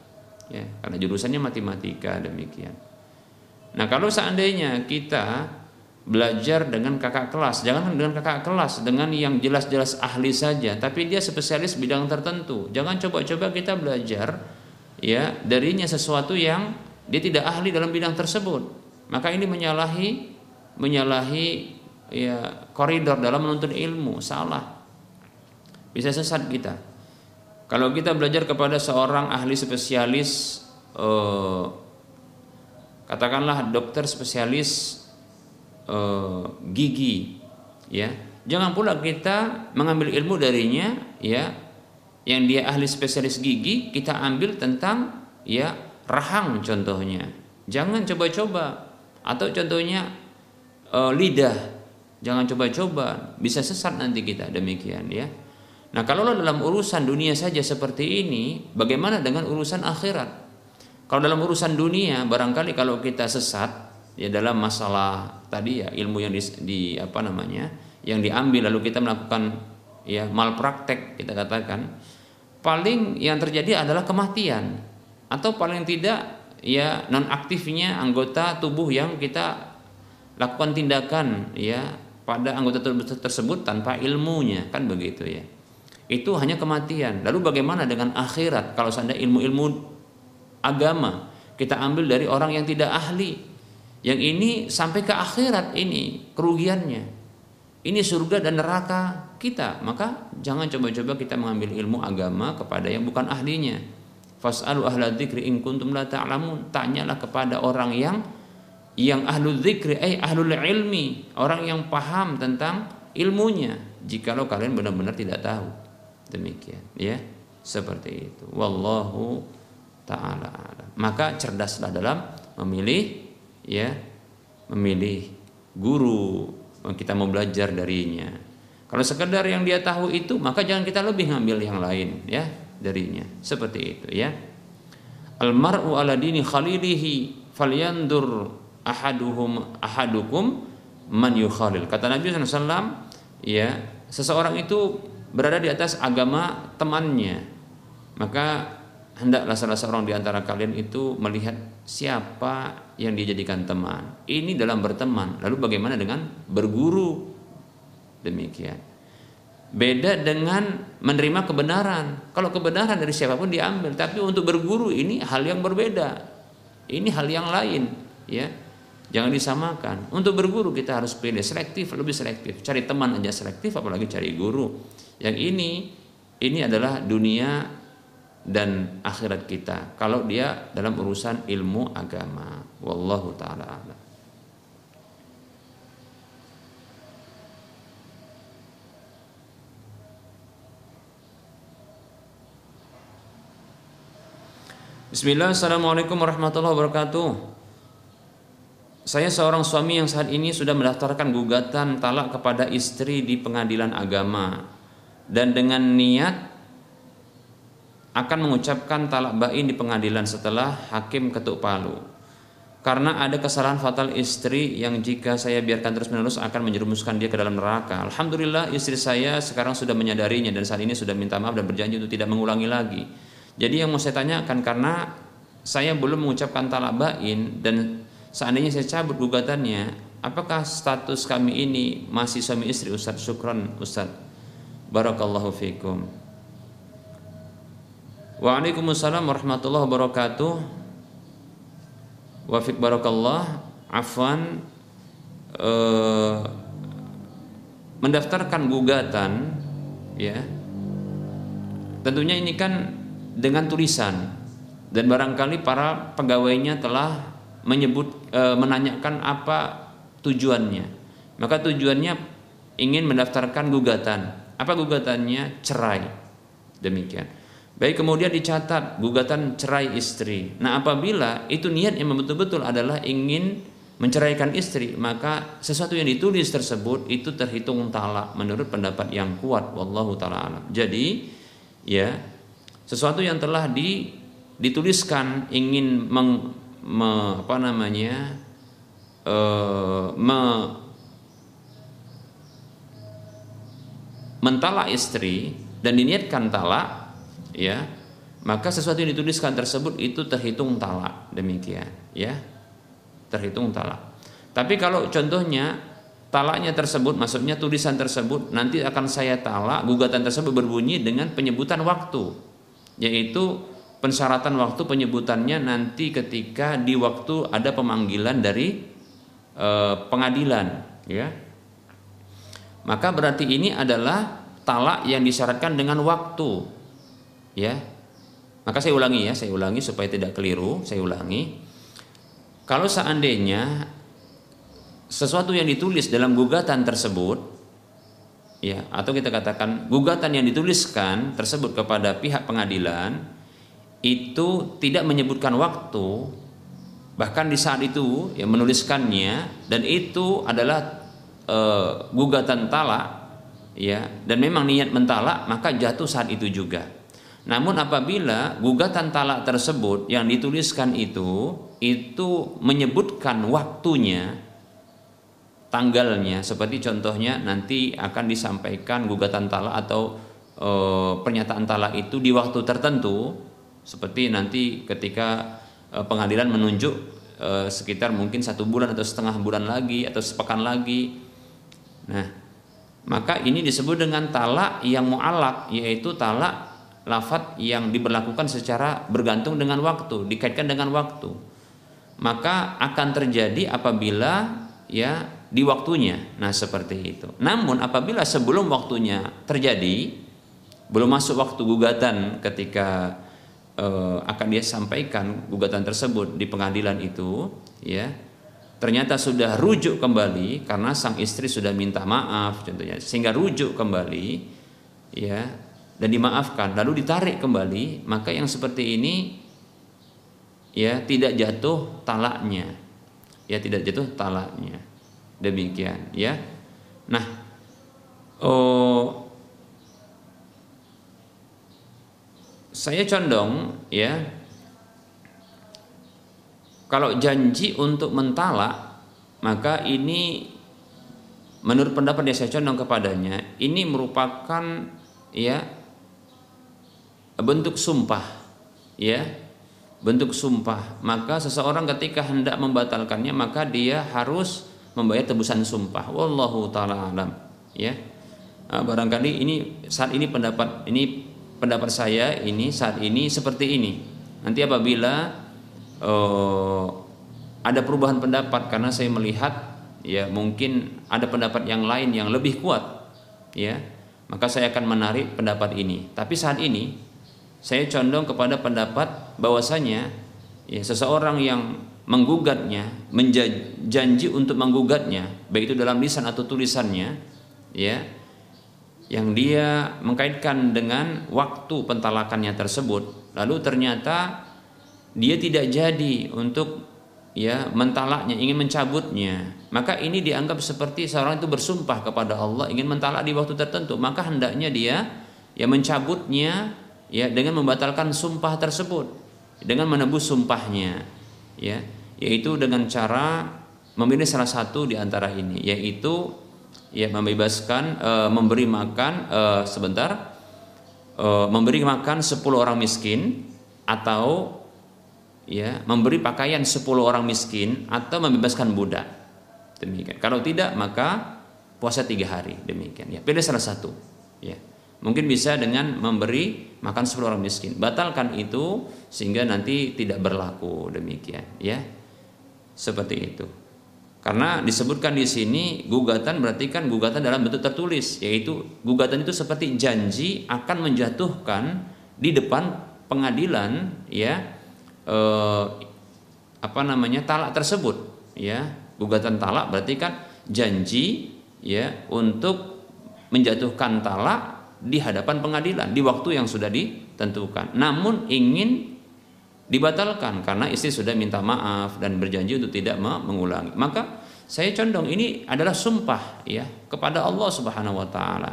Ya karena jurusannya matematika demikian Nah kalau seandainya kita belajar dengan kakak kelas, jangan dengan kakak kelas, dengan yang jelas-jelas ahli saja, tapi dia spesialis bidang tertentu. Jangan coba-coba kita belajar ya darinya sesuatu yang dia tidak ahli dalam bidang tersebut. Maka ini menyalahi menyalahi ya koridor dalam menuntut ilmu, salah. Bisa sesat kita. Kalau kita belajar kepada seorang ahli spesialis eh, katakanlah dokter spesialis uh, gigi ya. Jangan pula kita mengambil ilmu darinya ya. Yang dia ahli spesialis gigi kita ambil tentang ya rahang contohnya. Jangan coba-coba. Atau contohnya uh, lidah. Jangan coba-coba. Bisa sesat nanti kita demikian ya. Nah kalau dalam urusan dunia saja seperti ini bagaimana dengan urusan akhirat kalau dalam urusan dunia barangkali kalau kita sesat ya dalam masalah tadi ya ilmu yang di, di apa namanya yang diambil lalu kita melakukan ya malpraktek kita katakan paling yang terjadi adalah kematian. Atau paling tidak ya non aktifnya anggota tubuh yang kita lakukan tindakan ya pada anggota tersebut tanpa ilmunya. Kan begitu ya. Itu hanya kematian. Lalu bagaimana dengan akhirat? Kalau seandainya ilmu-ilmu agama. Kita ambil dari orang yang tidak ahli. Yang ini sampai ke akhirat ini kerugiannya. Ini surga dan neraka kita. Maka jangan coba-coba kita mengambil ilmu agama kepada yang bukan ahlinya. Fasalu ahla dzikri in kuntum la ta'lamun. Tanyalah kepada orang yang yang ahlu zikri eh ahlul ilmi. Orang yang paham tentang ilmunya. Jikalau kalian benar-benar tidak tahu. Demikian ya. Seperti itu. Wallahu taala maka cerdaslah dalam memilih ya memilih guru kita mau belajar darinya kalau sekedar yang dia tahu itu maka jangan kita lebih ngambil yang lain ya darinya seperti itu ya almaru ala dini khalilihi falyandur ahaduhum ahadukum man yukhalil. Kata Nabi SAW, ya seseorang itu berada di atas agama temannya. Maka hendaklah salah seorang di antara kalian itu melihat siapa yang dijadikan teman. Ini dalam berteman. Lalu bagaimana dengan berguru? Demikian. Beda dengan menerima kebenaran. Kalau kebenaran dari siapa pun diambil, tapi untuk berguru ini hal yang berbeda. Ini hal yang lain, ya. Jangan disamakan. Untuk berguru kita harus pilih selektif, lebih selektif. Cari teman aja selektif, apalagi cari guru. Yang ini, ini adalah dunia dan akhirat kita. Kalau dia dalam urusan ilmu agama. Wallahu taala a'lam. Bismillah, Assalamualaikum warahmatullahi wabarakatuh. Saya seorang suami yang saat ini sudah mendaftarkan gugatan talak kepada istri di pengadilan agama dan dengan niat akan mengucapkan talak bain di pengadilan setelah hakim ketuk palu. Karena ada kesalahan fatal istri yang jika saya biarkan terus-menerus akan menjerumuskan dia ke dalam neraka. Alhamdulillah istri saya sekarang sudah menyadarinya dan saat ini sudah minta maaf dan berjanji untuk tidak mengulangi lagi. Jadi yang mau saya tanyakan karena saya belum mengucapkan talak bain dan Seandainya saya cabut gugatannya, apakah status kami ini masih suami istri Ustaz? Syukran Ustaz. Barakallahu fiikum. Waalaikumsalam warahmatullahi wabarakatuh. Wafik barakallah. Afwan eh, mendaftarkan gugatan ya. Tentunya ini kan dengan tulisan dan barangkali para pegawainya telah menyebut e, menanyakan apa tujuannya. Maka tujuannya ingin mendaftarkan gugatan. Apa gugatannya? Cerai. Demikian. Baik kemudian dicatat gugatan cerai istri. Nah apabila itu niat yang betul-betul adalah ingin menceraikan istri, maka sesuatu yang ditulis tersebut itu terhitung talak menurut pendapat yang kuat. Wallahu taala alam. Jadi ya sesuatu yang telah di, dituliskan ingin meng, me, apa namanya e, me, mentalak istri dan diniatkan talak ya. Maka sesuatu yang dituliskan tersebut itu terhitung talak. Demikian. Ya. Terhitung talak. Tapi kalau contohnya talaknya tersebut maksudnya tulisan tersebut nanti akan saya talak gugatan tersebut berbunyi dengan penyebutan waktu. Yaitu pensyaratan waktu penyebutannya nanti ketika di waktu ada pemanggilan dari e, pengadilan. Ya. Maka berarti ini adalah talak yang disyaratkan dengan waktu ya. Maka saya ulangi ya saya ulangi supaya tidak keliru saya ulangi. Kalau seandainya sesuatu yang ditulis dalam gugatan tersebut ya atau kita katakan gugatan yang dituliskan tersebut kepada pihak pengadilan itu tidak menyebutkan waktu bahkan di saat itu yang menuliskannya dan itu adalah e, gugatan talak ya dan memang niat mentalak maka jatuh saat itu juga namun apabila gugatan talak tersebut yang dituliskan itu itu menyebutkan waktunya tanggalnya seperti contohnya nanti akan disampaikan gugatan talak atau e, pernyataan talak itu di waktu tertentu seperti nanti ketika uh, pengadilan menunjuk uh, sekitar mungkin satu bulan atau setengah bulan lagi atau sepekan lagi. Nah, maka ini disebut dengan talak yang mu'alak yaitu talak lafat yang diberlakukan secara bergantung dengan waktu, dikaitkan dengan waktu. Maka akan terjadi apabila ya di waktunya. Nah, seperti itu. Namun apabila sebelum waktunya terjadi, belum masuk waktu gugatan ketika uh, akan dia sampaikan gugatan tersebut di pengadilan itu ya ternyata sudah rujuk kembali karena sang istri sudah minta maaf contohnya sehingga rujuk kembali ya dan dimaafkan lalu ditarik kembali maka yang seperti ini ya tidak jatuh talaknya. Ya tidak jatuh talaknya. Demikian ya. Nah oh saya condong ya kalau janji untuk mentalak maka ini menurut pendapat yang saya condong kepadanya ini merupakan ya bentuk sumpah ya. Bentuk sumpah. Maka seseorang ketika hendak membatalkannya maka dia harus membayar tebusan sumpah. Wallahu taala alam ya. Nah, barangkali ini saat ini pendapat ini pendapat saya ini saat ini seperti ini. Nanti apabila uh, ada perubahan pendapat karena saya melihat ya mungkin ada pendapat yang lain yang lebih kuat ya. Maka saya akan menarik pendapat ini. Tapi saat ini saya condong kepada pendapat bahwasanya ya seseorang yang menggugatnya menjanji untuk menggugatnya baik itu dalam lisan atau tulisannya ya yang dia mengkaitkan dengan waktu pentalakannya tersebut lalu ternyata dia tidak jadi untuk ya mentalaknya ingin mencabutnya maka ini dianggap seperti seorang itu bersumpah kepada Allah ingin mentalak di waktu tertentu maka hendaknya dia ya mencabutnya ya dengan membatalkan sumpah tersebut dengan menebus sumpahnya ya yaitu dengan cara memilih salah satu di antara ini yaitu ya membebaskan e, memberi makan e, sebentar e, memberi makan 10 orang miskin atau ya memberi pakaian 10 orang miskin atau membebaskan budak. Demikian. Kalau tidak maka puasa tiga hari. Demikian. Ya pilih salah satu. Ya. Mungkin bisa dengan memberi makan 10 orang miskin. Batalkan itu sehingga nanti tidak berlaku demikian ya. Seperti itu. Karena disebutkan di sini gugatan berarti kan gugatan dalam bentuk tertulis, yaitu gugatan itu seperti janji akan menjatuhkan di depan pengadilan ya eh, apa namanya talak tersebut ya. Gugatan talak berarti kan janji ya untuk menjatuhkan talak di hadapan pengadilan di waktu yang sudah ditentukan. Namun ingin dibatalkan karena istri sudah minta maaf dan berjanji untuk tidak mengulangi. Maka saya condong ini adalah sumpah ya kepada Allah Subhanahu wa taala.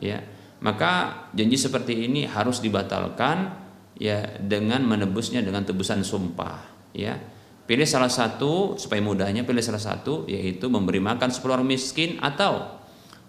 Ya. Maka janji seperti ini harus dibatalkan ya dengan menebusnya dengan tebusan sumpah ya. Pilih salah satu supaya mudahnya pilih salah satu yaitu memberi makan 10 orang miskin atau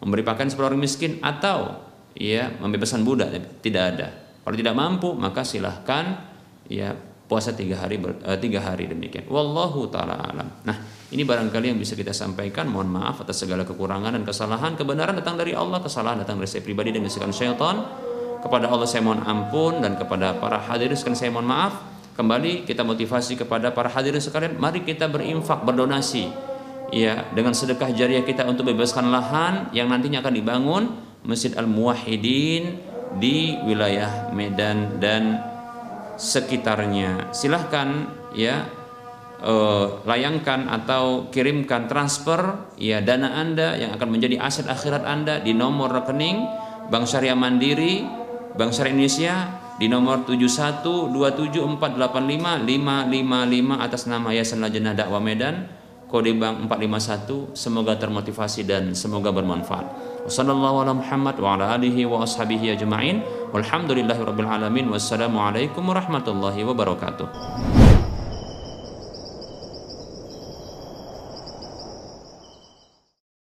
memberi pakaian 10 orang miskin atau ya membebaskan budak tidak ada. Kalau tidak mampu maka silahkan ya puasa tiga hari ber, uh, tiga hari demikian. Wallahu taala alam. Nah, ini barangkali yang bisa kita sampaikan. Mohon maaf atas segala kekurangan dan kesalahan. Kebenaran datang dari Allah, kesalahan datang dari saya pribadi dan bisikan syaitan. Kepada Allah saya mohon ampun dan kepada para hadirin sekalian saya mohon maaf. Kembali kita motivasi kepada para hadirin sekalian, mari kita berinfak, berdonasi. Ya, dengan sedekah jariah kita untuk bebaskan lahan yang nantinya akan dibangun Masjid Al-Muwahhidin di wilayah Medan dan sekitarnya. Silahkan ya uh, layangkan atau kirimkan transfer ya dana Anda yang akan menjadi aset akhirat Anda di nomor rekening Bank Syariah Mandiri Bank Syariah Indonesia di nomor 71274855555 atas nama Yayasan Lajnah Dakwah Medan kode bank 451 semoga termotivasi dan semoga bermanfaat. Wassalamualaikum warahmatullahi wabarakatuh.